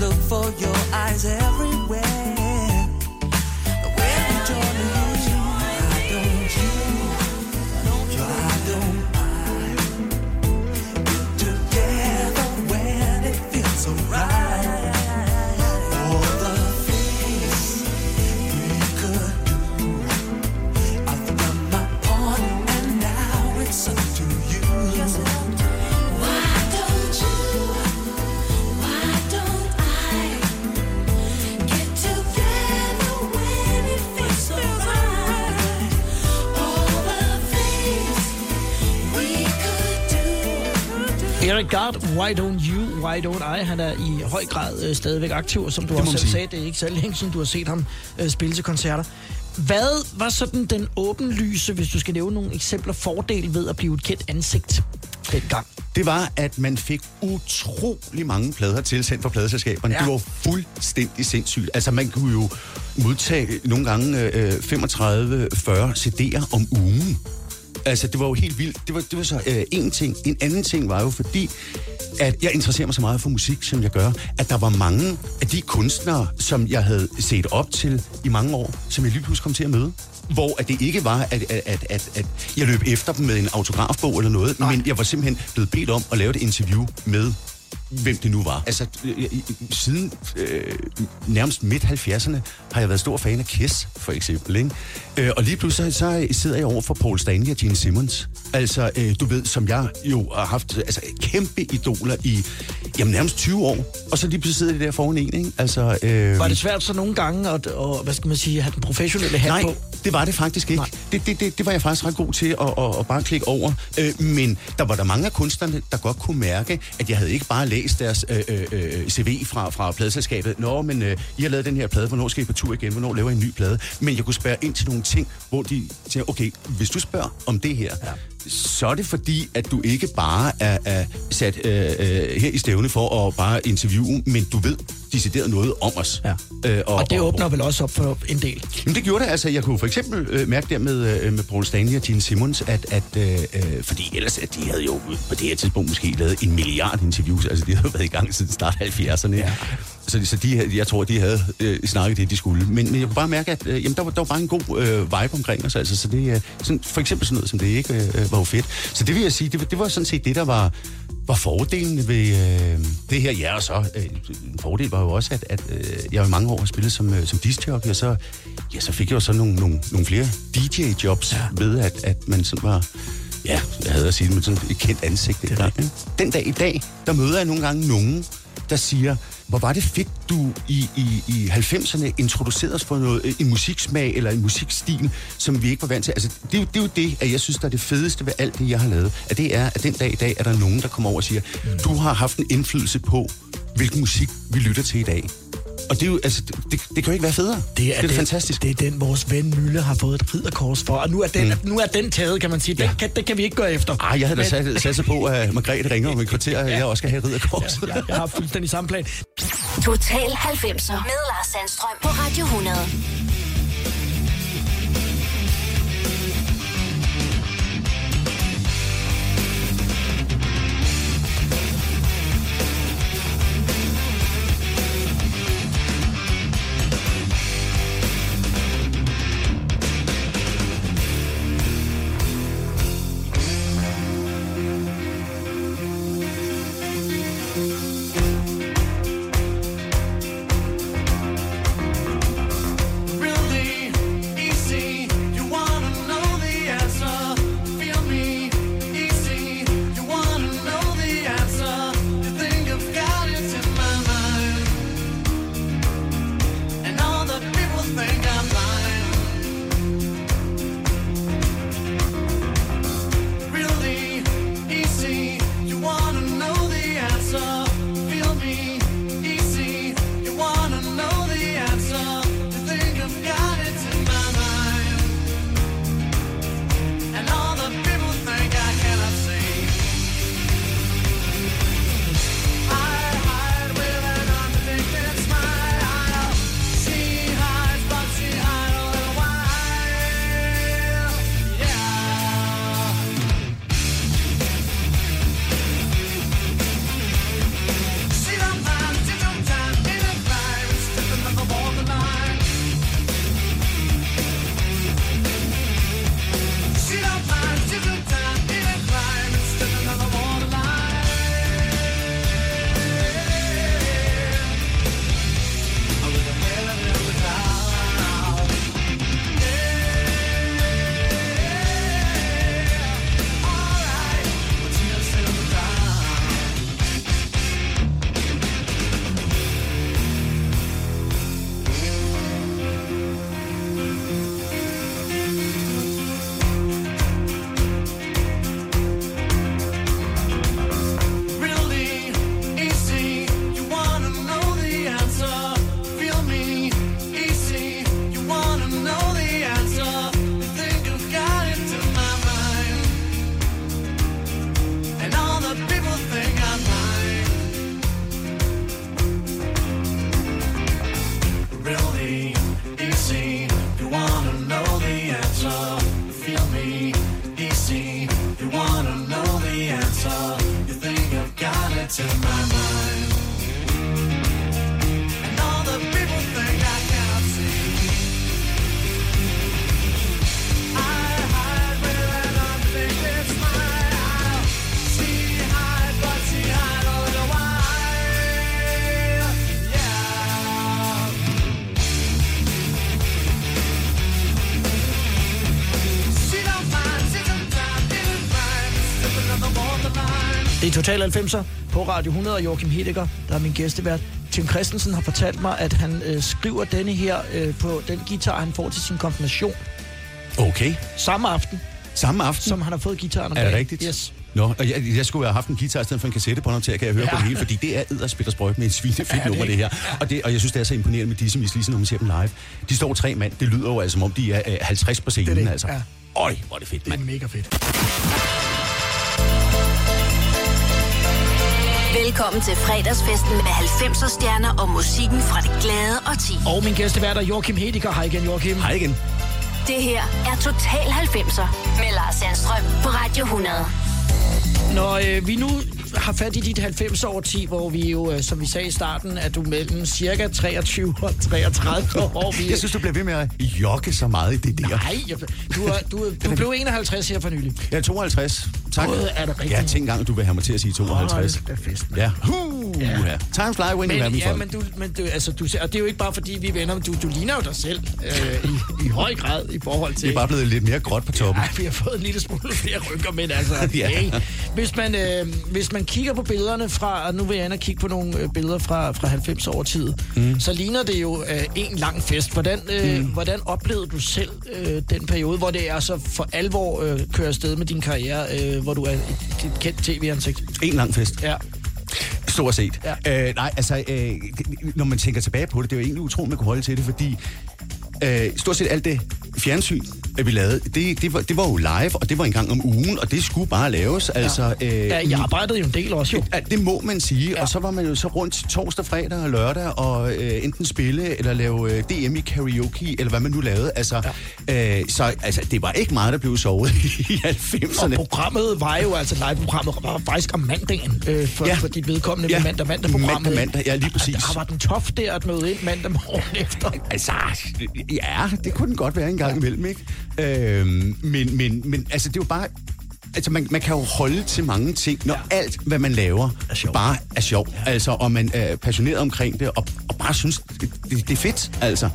Look for your eyes everywhere. Why Don't You, Why Don't I? Han er i høj grad øh, stadigvæk aktiv, og som du må også selv sige. sagde, det er ikke så længe siden, du har set ham øh, spille til koncerter. Hvad var sådan den åbenlyse, hvis du skal nævne nogle eksempler, fordel ved at blive et kendt ansigt dengang? det var, at man fik utrolig mange plader tilsendt fra pladeselskaberne. Ja. Det var fuldstændig sindssygt. Altså, man kunne jo modtage nogle gange øh, 35-40 CD'er om ugen. Altså, det var jo helt vildt. Det var, det var så øh, en ting. En anden ting var jo fordi, at jeg interesserer mig så meget for musik, som jeg gør, at der var mange af de kunstnere, som jeg havde set op til i mange år, som jeg lige pludselig kom til at møde. Hvor at det ikke var, at, at, at, at, at jeg løb efter dem med en autografbog eller noget, Nej. men jeg var simpelthen blevet bedt om at lave et interview med hvem det nu var. Altså, øh, øh, øh siden øh, nærmest midt-70'erne har jeg været stor fan af Kiss, for eksempel. Ikke? Øh, og lige pludselig så sidder jeg over for Paul Stanley og Gene Simmons. Altså, øh, du ved, som jeg jo har haft altså, kæmpe idoler i jamen, nærmest 20 år. Og så lige sidder de der foran en, ikke? Altså, øh, Var det svært så nogle gange at, og, hvad skal man sige, have den professionelle hat Nej, på? det var det faktisk ikke. Det, det, det, det var jeg faktisk ret god til at, at, at bare klikke over. Øh, men der var der mange af kunstnerne, der godt kunne mærke, at jeg havde ikke bare læst deres øh, øh, øh, CV fra, fra pladeselskabet. Nå, men øh, I har lavet den her plade, hvornår skal I på tur igen? Hvornår laver I en ny plade? Men jeg kunne spørge ind til nogle ting, hvor de siger, okay, hvis du spørger om det her, ja. Så er det fordi, at du ikke bare er, er sat øh, øh, her i stævne for at bare interviewe, men du ved decideret noget om os. Ja. Øh, Og det åbner vel også op for en del. Jamen det gjorde det, altså jeg kunne for eksempel øh, mærke der med, øh, med Paul Stanley og Gene Simmons, at, at øh, øh, fordi ellers at de havde jo på det her tidspunkt måske lavet en milliard interviews, altså de havde været i gang siden start 70'erne. Ja. Så, så de, jeg tror, de havde øh, snakket det, de skulle. Men, men jeg kunne bare mærke, at øh, jamen, der, var, der var bare en god øh, vibe omkring os, altså, så det, øh, sådan, for eksempel sådan noget som det ikke øh, var jo fedt. Så det vil jeg sige, det, var- det var sådan set det, der var, var fordelen ved øh, det her. Ja, og så øh, en fordel var jo også, at, at øh, jeg i mange år har spillet som, øh, som discjockey, og så, ja, så fik jeg jo så nogle, nogle, nogle flere DJ-jobs ja. ved, at, at man sådan var... Ja, jeg havde at sige det, men sådan et kendt ansigt. Det rigtigt. Den dag i dag, der møder jeg nogle gange nogen, der siger, hvor var det fedt, du i, i, i 90'erne introducerede os for noget, øh, en musiksmag eller en musikstil, som vi ikke var vant til. Altså, det, er jo- det er jo det, at jeg synes, der er det fedeste ved alt det, jeg har lavet. At det er, at den dag i dag er der nogen, der kommer over og siger, du har haft en indflydelse på, hvilken musik vi lytter til i dag. Og det, er jo, altså, det, det, det kan jo ikke være federe. det er den, fantastisk. Det er den, vores ven Mølle har fået et ridderkors for. Og nu er den, mm. nu er den taget, kan man sige. Den, Ja. kan, det kan vi ikke gøre efter. Ej, jeg havde da Men- sat, sat sig på, at Margrethe ringer om et kvarter, og jeg også skal have ridderkors. Ja, jeg, jeg har fuldstændig samme plan. Total 90'er med Lars Sandstrøm på Radio 100. Total 90'er på Radio 100 og Joachim Hedegaard, der er min gæstevært. Tim Christensen har fortalt mig, at han øh, skriver denne her øh, på den guitar, han får til sin konfirmation Okay. samme aften, Samme aften. som han har fået gitaren om Er det dagen. rigtigt? Yes. Nå, og jeg, jeg skulle have haft en guitar i stedet for en kassettebånd til, at kan jeg høre Ja. på det hele, fordi det er edderspiltersprøjt med et svinefedt Ja, er nummer, det her. Og, det, og jeg synes, det er så imponerende med disse mis, lige når man ser dem live. De står tre mand, det lyder jo altså, som om de er øh, 50 på scenen, Det er det, altså. ja. Øj, hvor er det fedt, Det er mand. mega fedt. Velkommen til fredagsfesten med 90'er stjerner og musikken fra det glade og ti. Og min gæstevært er Joachim Hedegaard. Hej igen, Joachim. Hej igen. Det her er Total 90'er med Lars Sandstrøm på Radio 100. Når øh, vi nu har fat i dit 90 år 10, hvor vi jo, øh, som vi sagde i starten, er du mellem cirka 23 og 33 år. Vi, Jeg synes, du bliver ved med at jogge så meget i det der. Nej, jeg, du, er, du, er- du blev 51 her for nylig. Jeg er 52. Tak. Åh, er det rigtigt? Ja, tænk engang, du vil have mig til at sige 52. Hold da fest, mand. Ja. Uh, Ja. ja. Times fly when you're Men, having ja, fun. men, du, men du, altså, du, og det er jo ikke bare fordi, vi er venner, men du, du ligner jo dig selv øh, i, i høj grad i forhold til... Det er bare blevet lidt mere gråt på toppen. Ej, vi har fået en lille smule flere rykker, men altså, Ja. hey. hvis, man, øh, hvis man kigger på billederne fra, og nu vil jeg ind og kigge på nogle øh, billeder fra, fra 90 år tid, mm. så ligner det jo øh, en lang fest. Hvordan, øh, mm. hvordan oplevede du selv øh, den periode, hvor det er så for alvor øh, kører afsted med din karriere, øh, hvor du er et, et kendt tv-ansigt? En lang fest. Ja. Stort set. Ja. Øh, nej, altså, øh, når man tænker tilbage på det, det er jo egentlig utroligt, man kunne holde til det, fordi øh, stort set alt det fjernsyn, at vi lavede, det, det, var, det var jo live, og det var en gang om ugen, og det skulle bare laves. Altså, øh, ja, I arbejdede jo en del også jo. Ja, det må man sige. Ja. Ja. Og så var man jo så rundt torsdag, fredag og lørdag og øh, enten spille eller lave øh, DM i karaoke, eller hvad man nu lavede. Altså, ja. øh, så altså, det var ikke meget, der blev sovet i Og 90'erne. programmet var jo, altså live-programmet var faktisk om mandagen øh, for, ja. Ja. for dit vedkommende Ja. med mandag mandag programmet. Mandag, mandag, ja, lige præcis. Der var den tof der at møde ind mandag morgen efter. Altså, ja, det kunne den godt være en gang imellem, ikke? Øhm, men, men, men altså, det er jo bare... Altså, man, man kan jo holde til mange ting, når ja. alt, hvad man laver, Er sjovt. bare er sjovt. Ja. Altså, og man er passioneret omkring det, og, og bare synes, det, det, det er fedt, altså.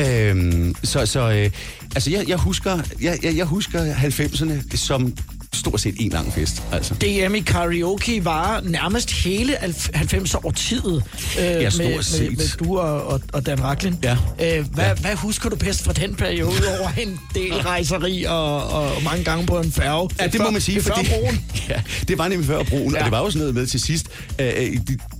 Øhm, så, så øh, altså, jeg, jeg husker, jeg, jeg, jeg husker 90'erne som stort set en lang fest, altså. DM i karaoke var nærmest hele 90 år tid øh, Ja, stort med, med, set. med du og, og, og Dan Racklin. Ja. Øh, hvad, Ja. hvad husker du bedst fra den periode over en del rejseri og, og mange gange på en færge? Ja, det Før- må man sige, det fordi... broen. Ja, det var nemlig før broen, ja. Og det var jo sådan noget med til sidst, øh, det, det, det,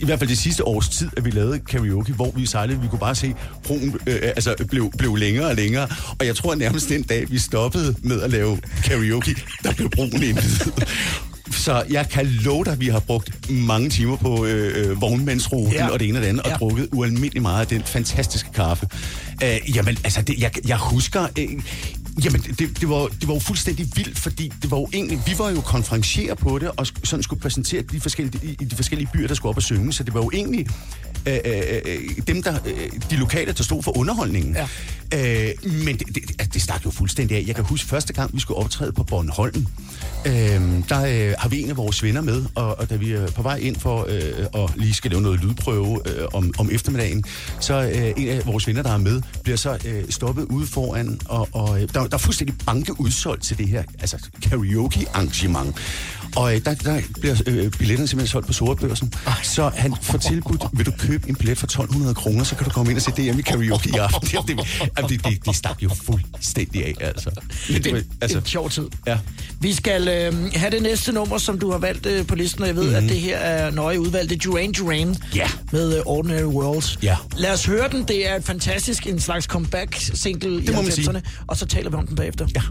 i hvert fald det sidste års tid, at vi lavede karaoke, hvor vi sejlede, vi kunne bare se, broen øh, altså, blev, blev længere og længere, og jeg tror nærmest den dag, vi stoppede med at lave karaoke, der blev broen indvidet. Så jeg kan love dig, at vi har brugt mange timer på øh, øh, vognmandsruten Ja. og det ene og det andet, og Ja. drukket ualmindelig meget af den fantastiske kaffe. Øh, jamen, altså, det, jeg, jeg husker... Øh, Jamen, det, det, var, det var jo fuldstændig vildt, fordi det var jo egentlig, vi var jo konferencier på det, og sådan skulle præsentere de forskellige, i, i de forskellige byer, der skulle op og synge, så det var jo egentlig øh, øh, øh, dem, der, øh, de lokale, der stod for underholdningen. Ja. Øh, men det, det, altså, det stak jo fuldstændig af. Jeg kan huske første gang, vi skulle optræde på Bornholm, øh, der øh, har vi en af vores venner med, og, og da vi er på vej ind for øh, og lige skal lave noget lydprøve øh, om, om eftermiddagen, så øh, en af vores venner, der er med, bliver så øh, stoppet ude foran, og, og øh, der, der er fuldstændig banke udsolgt til det her altså karaoke-arrangement. Og øh, der, der bliver øh, billetterne simpelthen solgt på sortbørsen. Så han får tilbudt, vil du købe en billet for 1200 kroner, så kan du komme ind og se DM i karaoke i aften. Det, det, det, det, det, stak jo fuldstændig af, altså. Det en, altså en sjov tid. Ja. Vi skal øh, have det næste nummer, som du har valgt øh, på listen, og jeg ved, mm-hmm. at det her er nøje udvalgt. Det er Duran Duran Mhm. Ja. med øh, Ordinary Worlds. Ja. Lad os høre den. Det er et fantastisk, en slags comeback-single i må man sige. 90'erne, og så taler vi om den bagefter. Ja.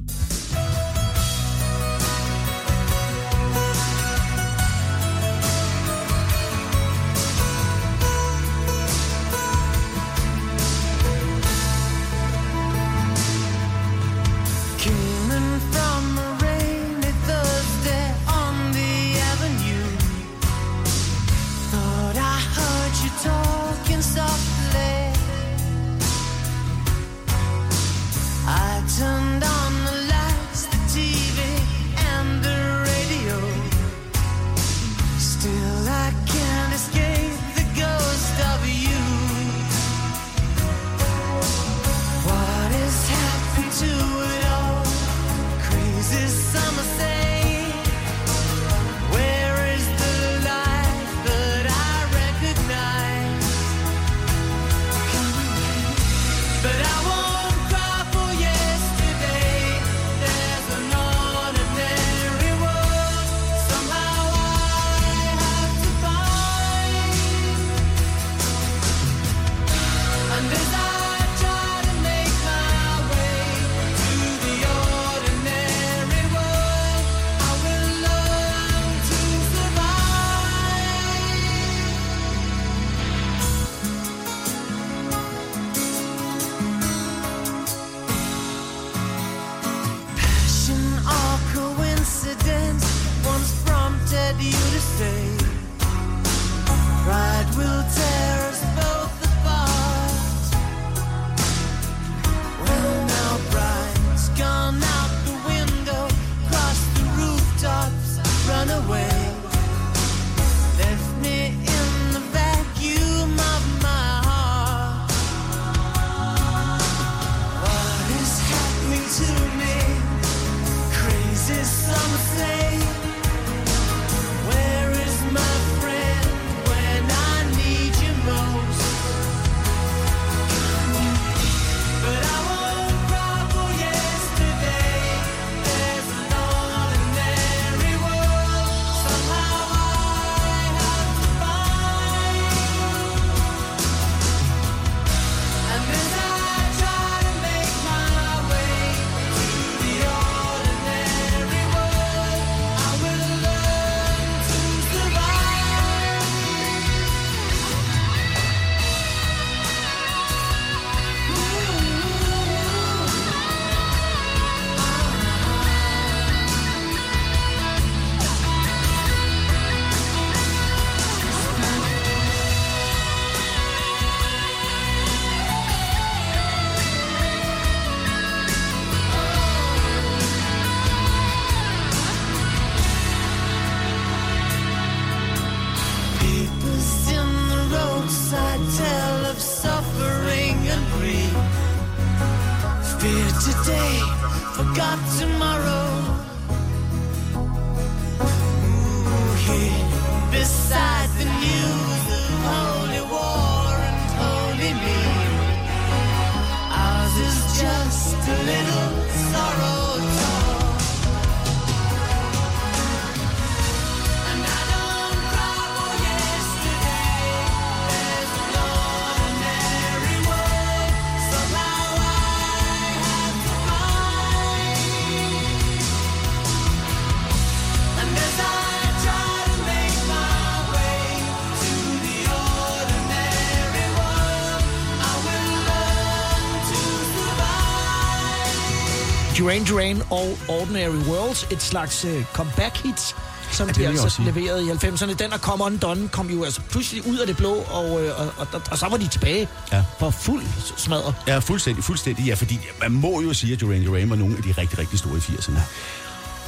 Duran Duran og Ordinary Worlds, et slags uh, comeback-hit, som det de altså leverede i 90'erne. Den og Come Undone kom jo altså pludselig ud af det blå, og, øh, og, og, og, og så var de tilbage Ja. for fuld smadret. Ja, fuldstændig, fuldstændig. Ja, fordi man må jo sige, at Duran Duran var nogle af de rigtig, rigtig store i 80'erne.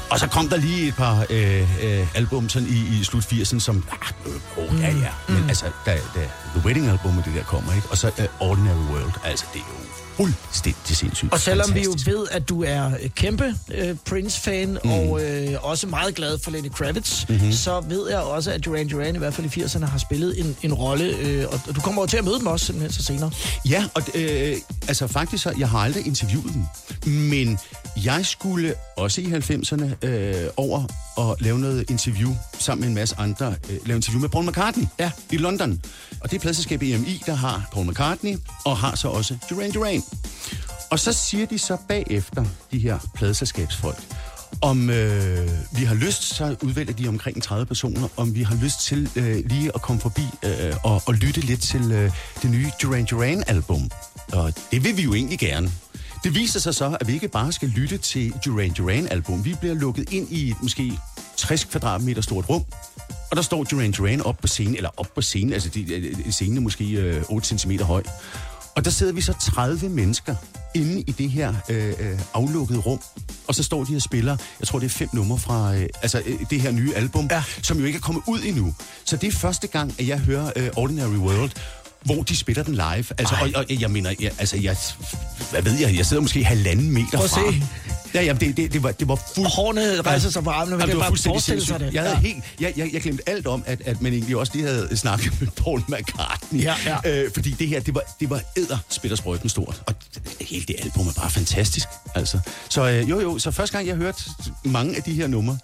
Og så kom der lige et par øh, øh, album sådan i, i slut 80'erne, som... Ah, øh, oh, ja, ja. Men Mm. altså, da, da The Wedding Album og det der kommer, ikke? Og så øh, Ordinary World. Altså, det er jo fuldstændig sindssygt. Og selvom vi jo fantastisk. ved, at du er øh, kæmpe øh, Prince-fan, mm. og øh, også meget glad for Lenny Kravitz, Mhm. mm-hmm. så ved jeg også, at Duran Duran i hvert fald i 80'erne har spillet en, en rolle, øh, og, og du kommer over til at møde dem også simpelthen så senere. Ja, og øh, altså faktisk, så, jeg har aldrig interviewet dem, men jeg skulle også i 90'erne øh, over og lave noget interview sammen med en masse andre, øh, lave interview med Paul McCartney Ja. i London. Og det er pladselskabet EMI, der har Paul McCartney, og har så også Duran Duran. Og så siger de så bagefter, de her pladeselskabsfolk, om øh, vi har lyst, så udvælger de omkring 30 personer, om vi har lyst til øh, lige at komme forbi øh, og, og lytte lidt til øh, det nye Duran Duran-album. Og det vil vi jo egentlig gerne. Det viser sig så, at vi ikke bare skal lytte til Duran Duran-album. Vi bliver lukket ind i et måske 60 kvadratmeter stort rum, og der står Duran Duran op på scenen, eller op på scenen, altså de, scenen er måske øh, 8 cm høj. Og der sidder vi så 30 mennesker inde i det her øh, øh, aflukkede rum, og så står de og spiller, jeg tror det er fem numre fra øh, altså, øh, det her nye album, Ja. som jo ikke er kommet ud endnu. Så det er første gang, at jeg hører øh, Ordinary World, hvor de spiller den live. Altså, og, og, jeg mener, jeg, altså, jeg, hvad ved jeg, jeg sidder måske halvanden meter Prøv at fra. se. Ja, ja, det, det, det, var, det var fuld... Hårene rejser sig på armene, Jamen, kan det var fuldstændig sindssygt. Jeg, havde Ja. helt, jeg, jeg, jeg glemte alt om, at, at man egentlig også lige havde snakket med Paul McCartney. Ja, ja. Øh, fordi det her, det var, det var æder spittersprøjten stort. Og hele det album er bare fantastisk. Altså. Så øh, jo, jo, så første gang jeg hørte mange af de her numre,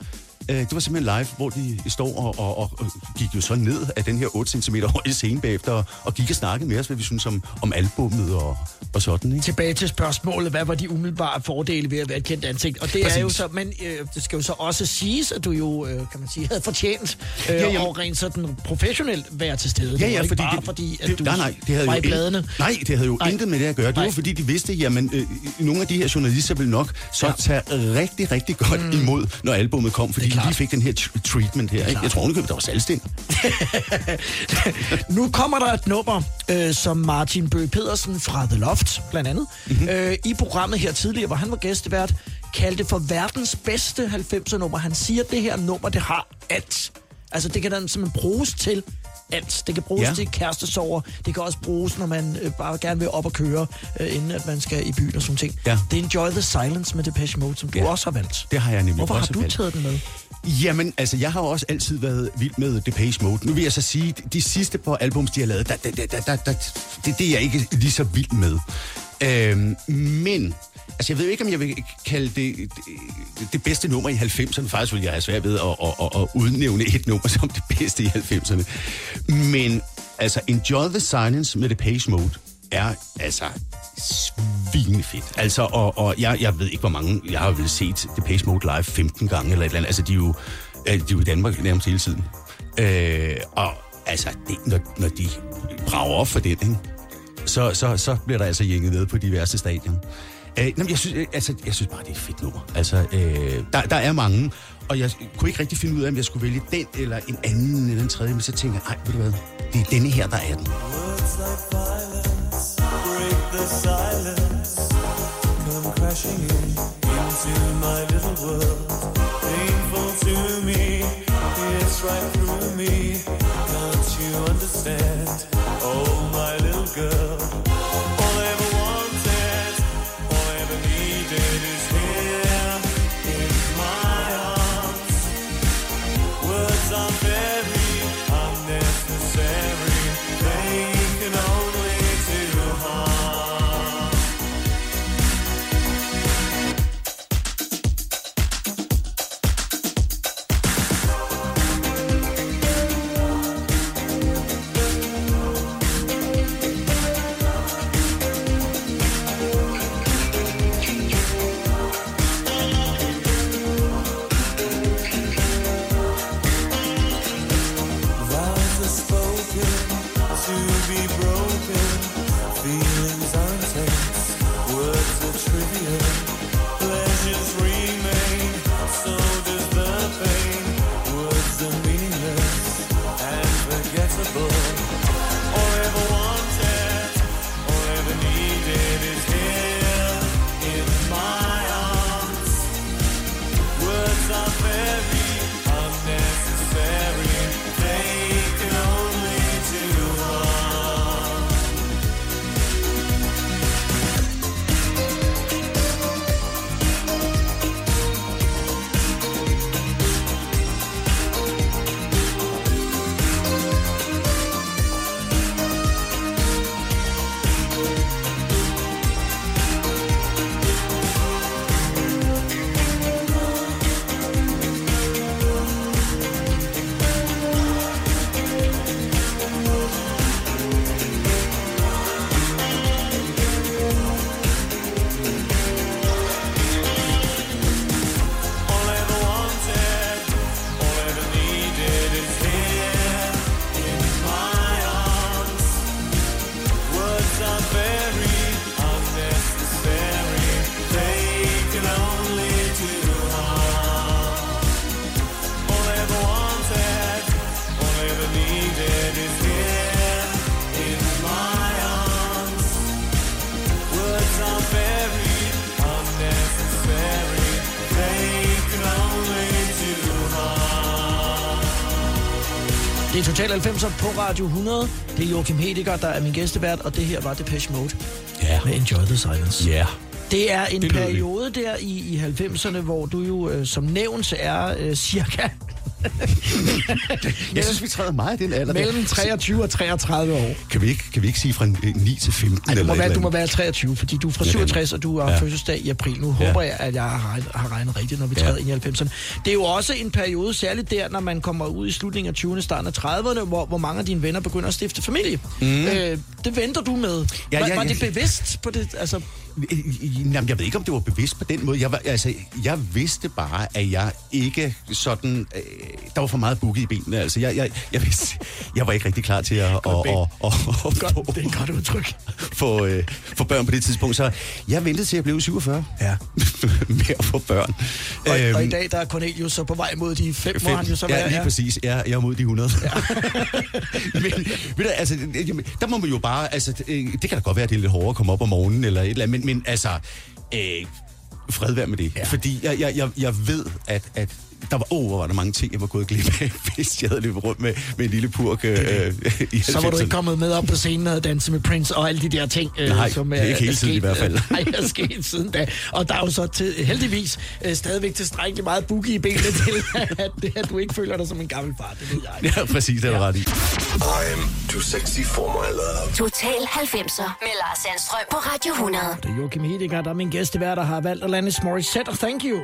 det var simpelthen live, hvor de står og, og, og, gik jo så ned af den her 8 cm høje scene bagefter, og, og gik og snakkede med os, hvad vi synes om, om albummet og, og sådan, ikke? Tilbage til spørgsmålet, hvad var de umiddelbare fordele ved at være et kendt ansigt? Og det Præcis. er jo så, men øh, det skal jo så også siges, at du jo, øh, kan man sige, havde fortjent øh, Ja, ja, jamen- og rent sådan professionelt være til stede. Ja, ja, fordi, bare det, fordi, at det, du nej, nej, det havde var jo i bladene. Nej, det havde jo Nej. intet med det at gøre. Det Nej. var fordi, de vidste, jamen, øh, nogle af de her journalister ville nok så Ja. tage rigtig, rigtig godt mm. imod, når albummet kom. Fordi Klart. lige fik den her tr- treatment her. Ikke? Jeg tror, at der var salgsten. Nu kommer der et nummer, øh, som Martin Bøge Pedersen fra The Loft, blandt andet, Mhm. mm-hmm. øh, i programmet her tidligere, hvor han var gæstevært, kaldte for verdens bedste 90'er nummer. Han siger, at det her nummer, det har alt. Altså, det kan da simpelthen bruges til alt. Det kan bruges Ja. til kærestesover. Det kan også bruges, når man øh, bare gerne vil op og køre, øh, inden at man skal i byen og sådan ting. Ja. Det er Enjoy the Silence med Depeche Mode, som du Ja. også har valgt. Det har jeg nemlig Hvorfor har også du valgt. taget den med? Jamen, altså, jeg har jo også altid været vild med Depeche Mode. Nu vil jeg så sige, de sidste par albums, de har lavet, der, der, der, der, der, der, det, det er jeg ikke lige så vild med. Øhm, men, altså, jeg ved ikke, om jeg vil kalde det det, det bedste nummer i 90'erne. Faktisk vil jeg have svært ved at, at, at, at udnævne et nummer som det bedste i 90'erne. Men, altså, Enjoy the Silence med Depeche Mode er, altså, svinefedt. Altså, og, og jeg, jeg ved ikke, hvor mange, jeg har vel set Depeche Mode live 15 gange eller et eller andet. Altså, de er jo, øh, de er jo i Danmark nærmest hele tiden. Øh, og altså, det, når, når de brager op for den, ikke? Så, så, så bliver der altså jænget ned på diverse stadion. Øh, nå, jeg, synes, øh, altså, jeg synes bare, det er et fedt nummer. Altså, øh, der, der er mange, og jeg kunne ikke rigtig finde ud af, om jeg skulle vælge den eller en anden eller en tredje, men så tænker jeg, nej, ved du hvad, det er denne her, der er den. Words like Total 90'er på Radio 100. Det er Joachim Hediger, der er min gæstevært, og det her var Depeche Mode Ja. med Enjoy the Silence. Ja. Det er en Det periode der i, i 90'erne, hvor du jo øh, som nævnt er øh, cirka Jeg synes, vi træder meget i den alder. der. mellem 23 og 33 år. Kan vi ikke, kan vi ikke sige fra øh, 9 til 15? Ej, du, må eller være, du må være 23, fordi du er fra Ja, det er 67, og du har Ja. fødselsdag i april. Nu Ja. håber jeg, at jeg har regnet, har regnet rigtigt, når vi Ja. træder ind i 90'erne. Det er jo også en periode, særligt der, når man kommer ud i slutningen af 20'erne, starten af 30'erne, hvor, hvor mange af dine venner begynder at stifte familie. Mm. Øh, det venter du med. Ja, var, ja, var ja. det bevidst på det? Altså, Jamen, jeg ved ikke, om det var bevidst på den måde. Jeg, var, altså, jeg vidste bare, at jeg ikke sådan... Øh, der var for meget boogie i benene. Altså, jeg, jeg, jeg, vidste, jeg var ikke rigtig klar til at, at, at, at, at, Godt, det er et godt udtryk. få, øh, få børn på det tidspunkt. Så jeg ventede til at blive 47. Ja. med at få børn. Og, og i Øhm, dag der er Cornelius så på vej mod de fem, Fem. han jo så ja, være lige her. præcis. Ja, jeg er mod de 100. Ja. men ved du, altså, jamen, der må man jo bare... Altså, øh, det kan da godt være, at det er lidt hårdere at komme op om morgenen eller et eller andet, men, men altså... Øh, fred være med det. Ja. Fordi jeg, jeg, jeg, jeg ved, at, at der var, oh, hvor var der mange ting, jeg var gået glip af, hvis jeg havde løbet rundt med, med en lille purk øh, i Så var du 90'erne. ikke kommet med op på scenen og danse med Prince og alle de der ting, øh, Nej, som det er ikke hele tiden i hvert fald. øh, Nej, er sket siden da. Og der er jo så til, heldigvis øh, stadigvæk tilstrækkeligt meget boogie i benene til, at, at du ikke føler dig som en gammel far. Det ved jeg. Ja, præcis, det er du ret i. I'm too sexy for my love. Total 90'er med Lars Sandstrøm på Radio 100. Det er Joachim Hedinger, der er min gæstevært, der har valgt Alanis Morissette, og thank you.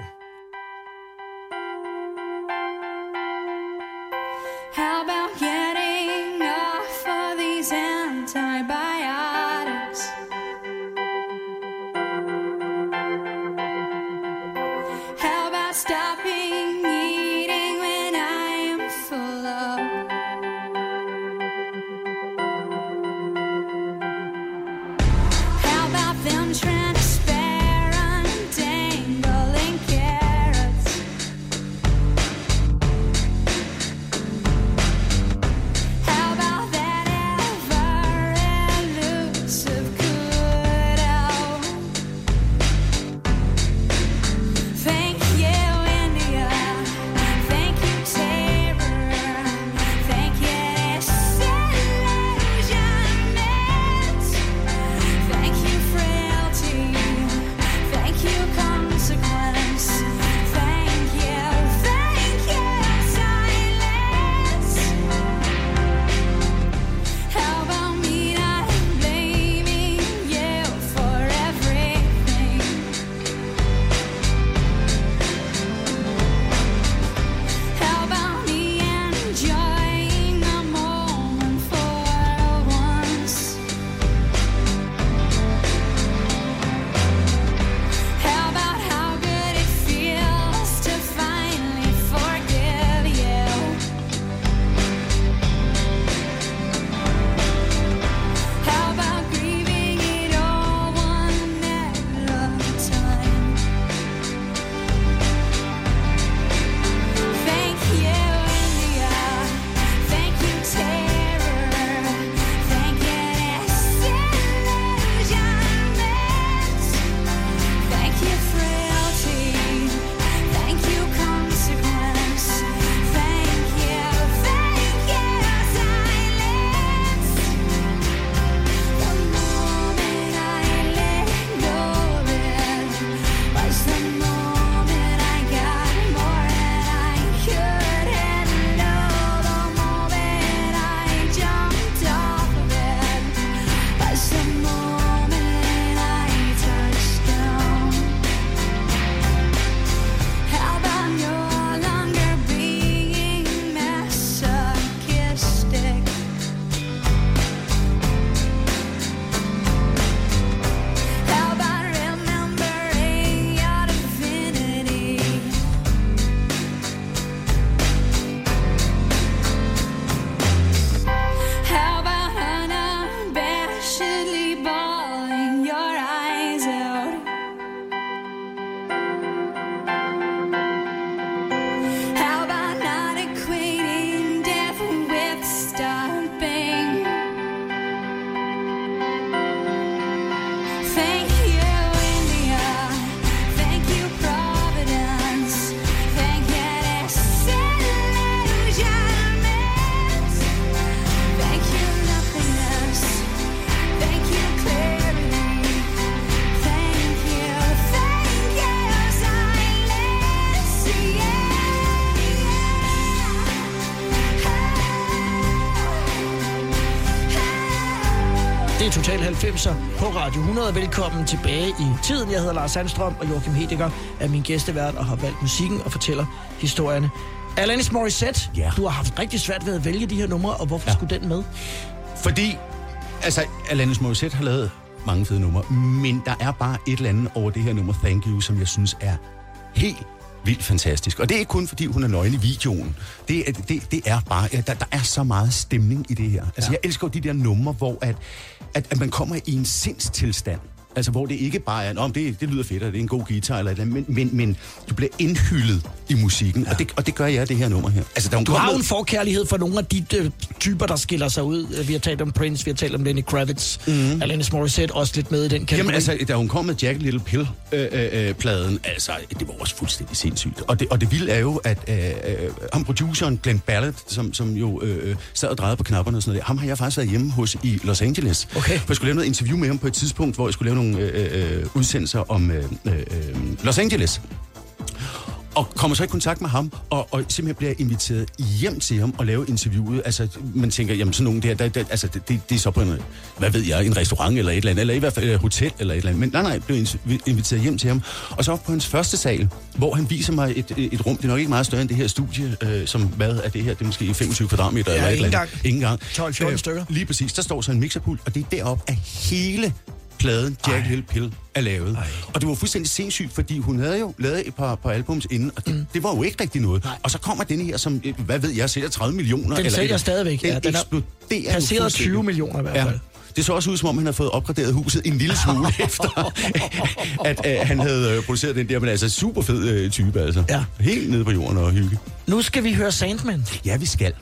90'er på Radio 100. Velkommen tilbage i tiden. Jeg hedder Lars Sandstrøm, og Joachim Hedinger er min gæstevært og har valgt musikken og fortæller historierne. Alanis Morissette, Ja. du har haft rigtig svært ved at vælge de her numre, og hvorfor ja. Skulle den med? Fordi, altså, Alanis Morissette har lavet mange fede numre. Men der er bare et eller andet over det her nummer, Thank You, som jeg synes er helt vildt fantastisk. Og det er ikke kun, fordi hun er nøgen i videoen. Det, er- det, det er bare, der, der er så meget stemning i det her. Altså, ja. jeg elsker de der numre, hvor at, at, at man kommer i en sindstilstand. Altså, hvor det ikke bare er, om det, det lyder fedt, og det er en god guitar, eller et eller andet, men, men, men du bliver indhyllet i musikken, ja. og, det, og det gør jeg det her nummer her. Altså, der er Du har jo en forkærlighed for nogle af de øh, typer, der skiller sig ud. Øh, Vi har talt om Prince, vi har talt om Lenny Kravitz, mm. Alanis Morissette, også lidt med i den kategori. Jamen altså, da hun kom med Jack Little Pill-pladen, altså, det var også fuldstændig sindssygt. Og det, og det vilde er jo, at øh, øh, ham produceren Glenn Ballard, som, som jo øh, sad og drejede på knapperne og sådan noget, ham har jeg faktisk været hjemme hos i Los Angeles. Okay. For jeg skulle lave noget interview med ham på et tidspunkt, hvor jeg skulle lave nogle øh, øh, udsendelser om øh, øh, Los Angeles. Og kommer så i kontakt med ham, og, og simpelthen bliver inviteret hjem til ham og lave interviewet. Altså, man tænker, jamen sådan nogen der, der, der altså, det, det, det er så på en, hvad ved jeg, en restaurant eller et eller andet, eller i hvert fald et hotel eller et eller andet. Men nej, nej, blev inv- inviteret hjem til ham. Og så op på hans første sal, hvor han viser mig et, et rum, det er nok ikke meget større end det her studie, øh, som hvad er det her, det er måske 25 kvadratmeter eller et eller andet. engang. Ikke engang. 12-14 stykker. Lige præcis, der står så en mixerpult, og det er deroppe af hele pladen Jack Hill Pill er lavet. Ej. Og det var fuldstændig sindssygt, fordi hun havde jo lavet et par, par albums inden, og det, mm. det var jo ikke rigtig noget. Nej. Og så kommer den her, som, hvad ved jeg, sælger 30 millioner. Den eller sælger stadigvæk, Den ja, den er eksploderer passeret fuldstændig. 20 millioner i hvert Ja. fald. Det så også ud, som om han havde fået opgraderet huset en lille smule efter, at øh, han havde øh, produceret den der, men altså super fed øh, type, altså. Ja. Helt nede på jorden og hygge. Nu skal vi høre Sandman. Ja, vi skal.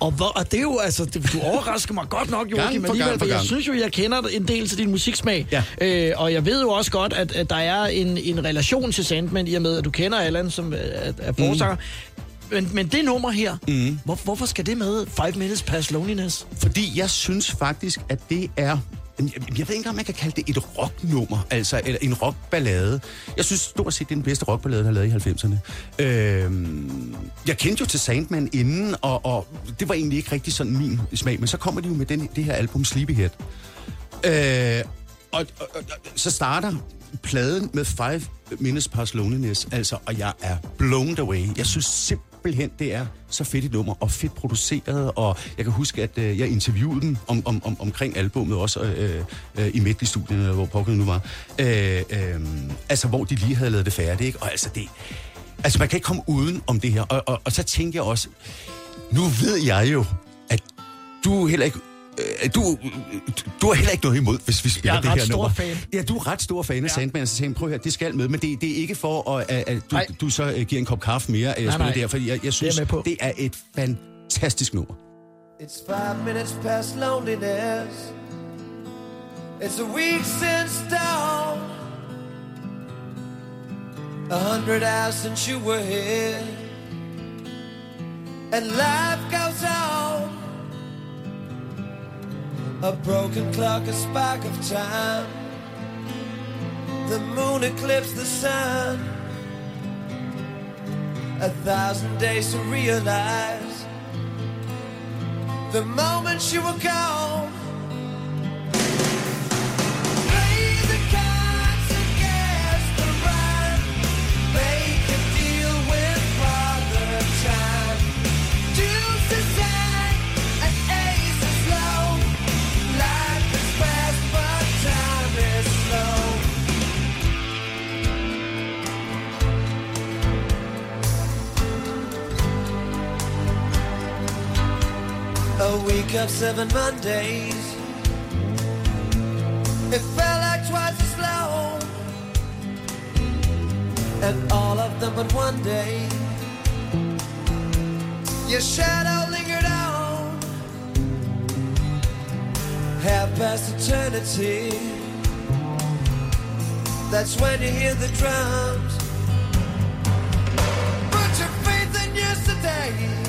Og, hvor, og det er jo, altså, det, du overrasker mig godt nok, Gang Joachim, gang alligevel, på for jeg gang. synes jo, jeg kender en del til din musiksmag. Ja. Øh, og jeg ved jo også godt, at, at der er en, en relation til Sandman, i og med, at du kender Allan, som er, er forsanger. Mm. Men, men det nummer her, mm. hvor, hvorfor skal det med? Five Minutes Past Loneliness? Fordi jeg synes faktisk, at det er... Jeg, jeg ved ikke om man kan kalde det et rocknummer, altså eller en rockballade. Jeg synes stort set, det er den bedste rockballade, der er lavet i 90'erne. Øh, jeg kendte jo til Sandman inden, og, og det var egentlig ikke rigtig sådan min smag, men så kommer de jo med den, det her album Sleepyhead. Øh, og, og, og, så starter pladen med Five Minutes Past Loneliness, altså, og jeg er blown away. Jeg synes simpelthen, det er så fedt et nummer, og fedt produceret, og jeg kan huske, at øh, jeg interviewede dem om, om, om, omkring albummet også øh, øh, i Medley-studien, eller hvor pokken nu var. Øh, øh, altså, hvor de lige havde lavet det færdigt, ikke? Og altså, det... Altså, man kan ikke komme uden om det her. Og, og, og så tænker jeg også, nu ved jeg jo, at du heller ikke du, du har heller ikke noget imod, hvis vi spiller Jeg er det ret her stor nummer. fan. Ja, du er ret stor fan af ja. Sandman, så tænkte, prøv at høre, det skal med, men det, det er ikke for, at, at, at du, Nej. du så uh, giver en kop kaffe mere, at jeg Nej, spiller nej. det her, fordi jeg, jeg synes, med på. det er et fantastisk nummer. It's five minutes past loneliness. It's a week since dawn. A hundred hours since you were here. And life goes on. A broken clock, a spark of time. The moon eclipsed the sun. A thousand days to realize the moment you were gone. Of seven Mondays. It felt like twice as long. And all of them but one day. Your shadow lingered on. Half past eternity. That's when you hear the drums. Put your faith in yesterday.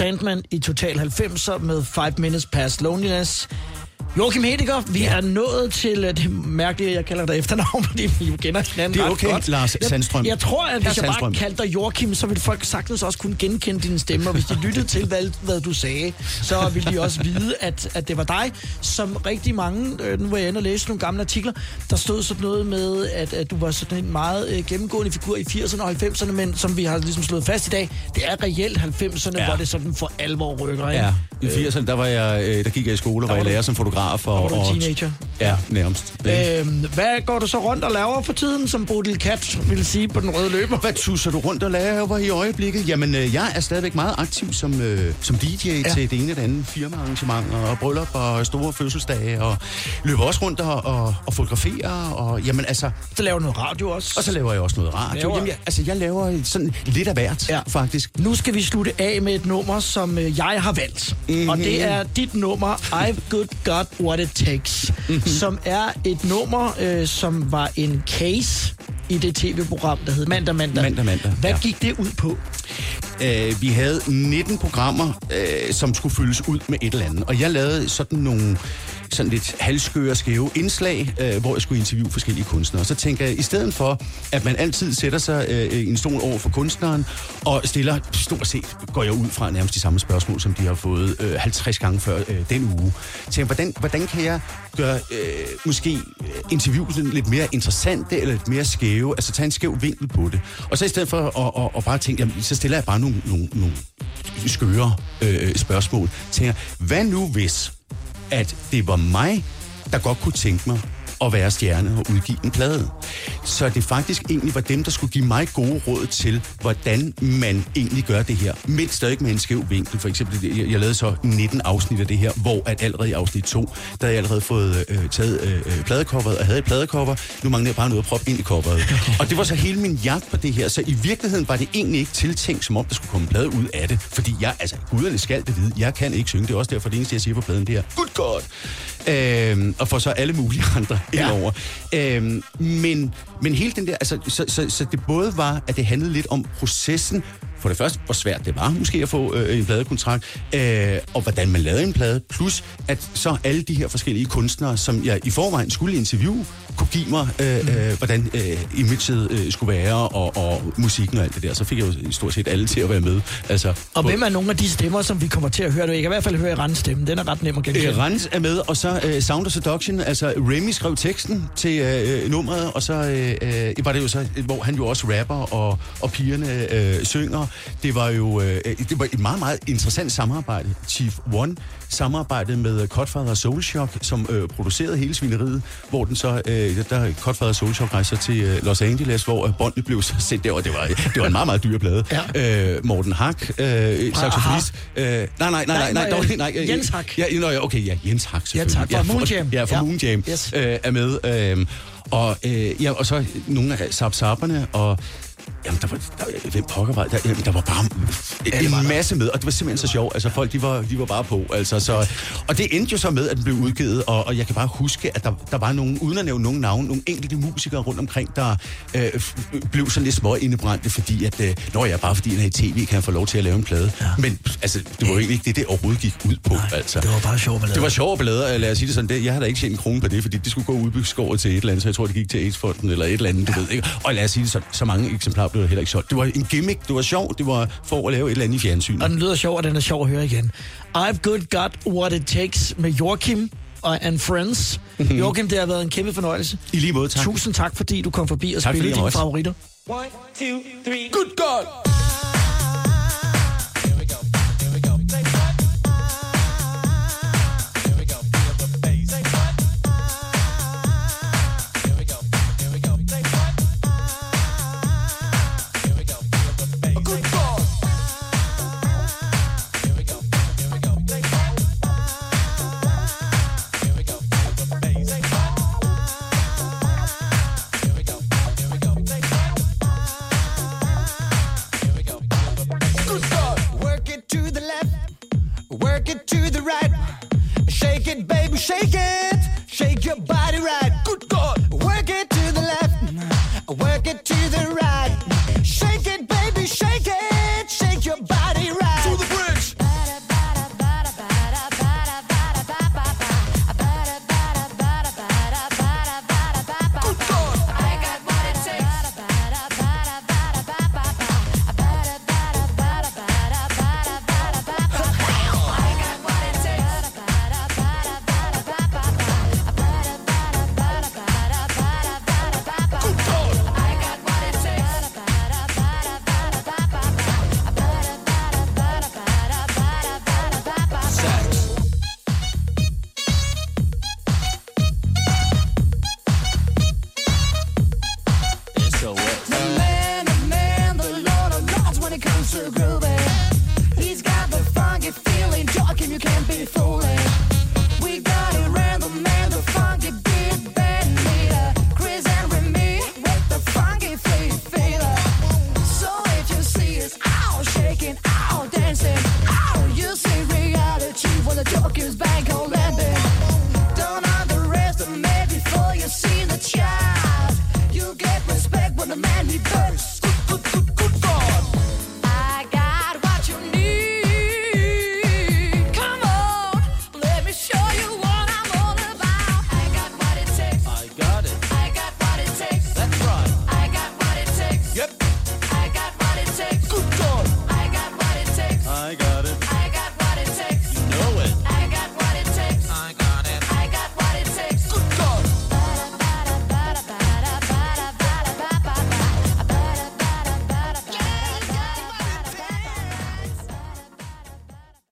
Sandman i Total 90'er med 5 Minutes Past Loneliness. Joachim Hedegaard, vi ja. er nået til øh, det mærkelige, jeg kalder dig efternavn, fordi vi jo kender hinanden Det er okay, godt. Lars Jeg- Sandstrøm. Jeg, tror, at hvis jeg bare kaldte dig Joachim, så ville folk sagtens også kunne genkende dine stemmer. Hvis de lyttede til, hvad, hvad du sagde, så ville de også vide, at, at det var dig. Som rigtig mange, øh, nu var jeg inde og læse nogle gamle artikler, der stod sådan noget med, at, at du var sådan en meget øh, gennemgående figur i 80'erne og 90'erne, men som vi har ligesom slået fast i dag, det er reelt 90'erne, ja. Hvor det sådan for alvor rykker. Ikke? Ja, i 80'erne, der, var jeg, øh, der gik jeg i skole og var du- lærer som fotograf. Og, var du og, teenager. Ja, nærmest. Øh. Øhm, hvad går du så rundt og laver for tiden, som Bodil Kat ville sige på den røde løber? Hvad tusser du rundt og laver i øjeblikket? Jamen, øh, jeg er stadigvæk meget aktiv som, øh, som DJ ja. til det ene det andet firmaarrangementer og bryllup og store fødselsdage og løber også rundt og, og, og fotograferer og jamen altså... Så laver du noget radio også. Og så laver jeg også noget radio. Laver- Jamen, jeg, altså, jeg laver sådan lidt af hvert, Ja. faktisk. Nu skal vi slutte af med et nummer, som øh, jeg har valgt. Mm-hmm. Og det er dit nummer, I've Good Got What It Takes. Mm-hmm. Som er et nummer, øh, som var en case i det tv-program, der hed Mandag Mandag. Mandag, Mandag, Hvad ja. gik det ud på? Øh, vi havde 19 programmer, øh, som skulle fyldes ud med et eller andet. Og jeg lavede sådan nogle sådan lidt halvskøre, skæve indslag, øh, hvor jeg skulle interviewe forskellige kunstnere. Så tænker jeg, i stedet for, at man altid sætter sig øh, i en stol over for kunstneren, og stiller stort set, går jeg ud fra nærmest de samme spørgsmål, som de har fået øh, 50 gange før øh, den uge. Tænker, hvordan, hvordan kan jeg gøre øh, måske øh, interviewet lidt mere interessante, eller lidt mere skæve, altså tage en skæv vinkel på det. Og så i stedet for at, at, at bare tænke, jamen, så stiller jeg bare nogle, nogle, nogle skøre øh, spørgsmål. Tænker, hvad nu hvis, at det var mig, der godt kunne tænke mig at være stjerne og udgive en plade. Så det faktisk egentlig var dem, der skulle give mig gode råd til, hvordan man egentlig gør det her. Men stadig med en skæv vinkel. For eksempel, jeg, jeg lavede så 19 afsnit af det her, hvor at allerede i afsnit 2, der havde jeg allerede fået øh, taget øh, øh, pladecoveret og havde et pladecover. Nu mangler jeg bare noget at proppe ind i coveret. og det var så hele min jagt på det her. Så i virkeligheden var det egentlig ikke tiltænkt, som om der skulle komme en plade ud af det. Fordi jeg, altså, guderne skal det vide. Jeg kan ikke synge. Det er også derfor, det eneste, jeg siger på pladen, det er, good God! Øhm, og for så alle mulige andre indover. Øhm, men, men hele den der, altså, så, så, så det både var, at det handlede lidt om processen, for det første, hvor svært det var måske at få øh, en pladekontrakt, øh, og hvordan man lavede en plade, plus at så alle de her forskellige kunstnere, som jeg i forvejen skulle interviewe, kunne give mig, øh, øh, hvordan øh, imaget øh, skulle være, og, og musikken og alt det der. Så fik jeg jo stort set alle til at være med. Altså, Og hvem er nogle af de stemmer, som vi kommer til at høre? Jeg kan i hvert fald høre Rens stemme. Den er ret nem at genkende. Øh, Rens er med, og så øh, Sound of Seduction, altså Remy skrev teksten til øh, nummeret, og så øh, øh, var det jo så, hvor han jo også rapper, og, og pigerne øh, synger. Det var jo øh, det var et meget, meget interessant samarbejde. Chief One samarbejdede med Cutfather Soul Shock, som øh, producerede hele svineriet, hvor den så, øh, der Cutfather Soul Shock rejser til øh, Los Angeles, hvor øh, båndet blev så sendt derovre. Det var, det var en meget, meget dyr plade. Ja. Øh, Morten Hack, øh, saxofonist. Øh, nej, nej, nej, nej, nej, dog, nej, øh, Jens Hack. Ja, nå, ja, okay, ja, Jens Hack Jens Hack fra ja, Moon Jam. Ja, fra Ja. Moon Jam Yes. øh, er med. Øh, og, øh, ja, og så nogle af Sap Sapperne, og Jamen, der var, der, hvem pokker var der? Jamen, der var bare en, en masse med, og det var simpelthen så sjovt. Altså, folk, de var, de var bare på. Altså, så, og det endte jo så med, at den blev udgivet, og, og jeg kan bare huske, at der, der var nogen, uden at nævne nogen navn, nogle enkelte musikere rundt omkring, der øh, blev sådan lidt små indebrændte, fordi at, øh, når jeg bare fordi jeg er i tv, kan jeg få lov til at lave en plade. Ja. Men altså, det var jo egentlig ikke det, det overhovedet gik ud på. Nej, altså. det var bare sjov ballade. Det var sjov ballade, lad os sige det sådan. Det, jeg har da ikke tjent en krone på det, fordi det skulle gå udbygskåret til et eller andet, så jeg tror, det gik til AIDS-fonden eller et eller andet, du ved ikke. Og lad os sige det sådan, så mange eksemplarer blev der heller ikke solgt. Det var en gimmick, det var sjovt, det var for at lave et eller andet i fjernsynet. Og den lyder sjov, og den er sjov at høre igen. I've good got what it takes med Joachim og and Friends. Joachim, det har været en kæmpe fornøjelse. I lige måde, tak. Tusind tak, fordi du kom forbi og Tak, spillede dine favoritter. One, two, three. Good God!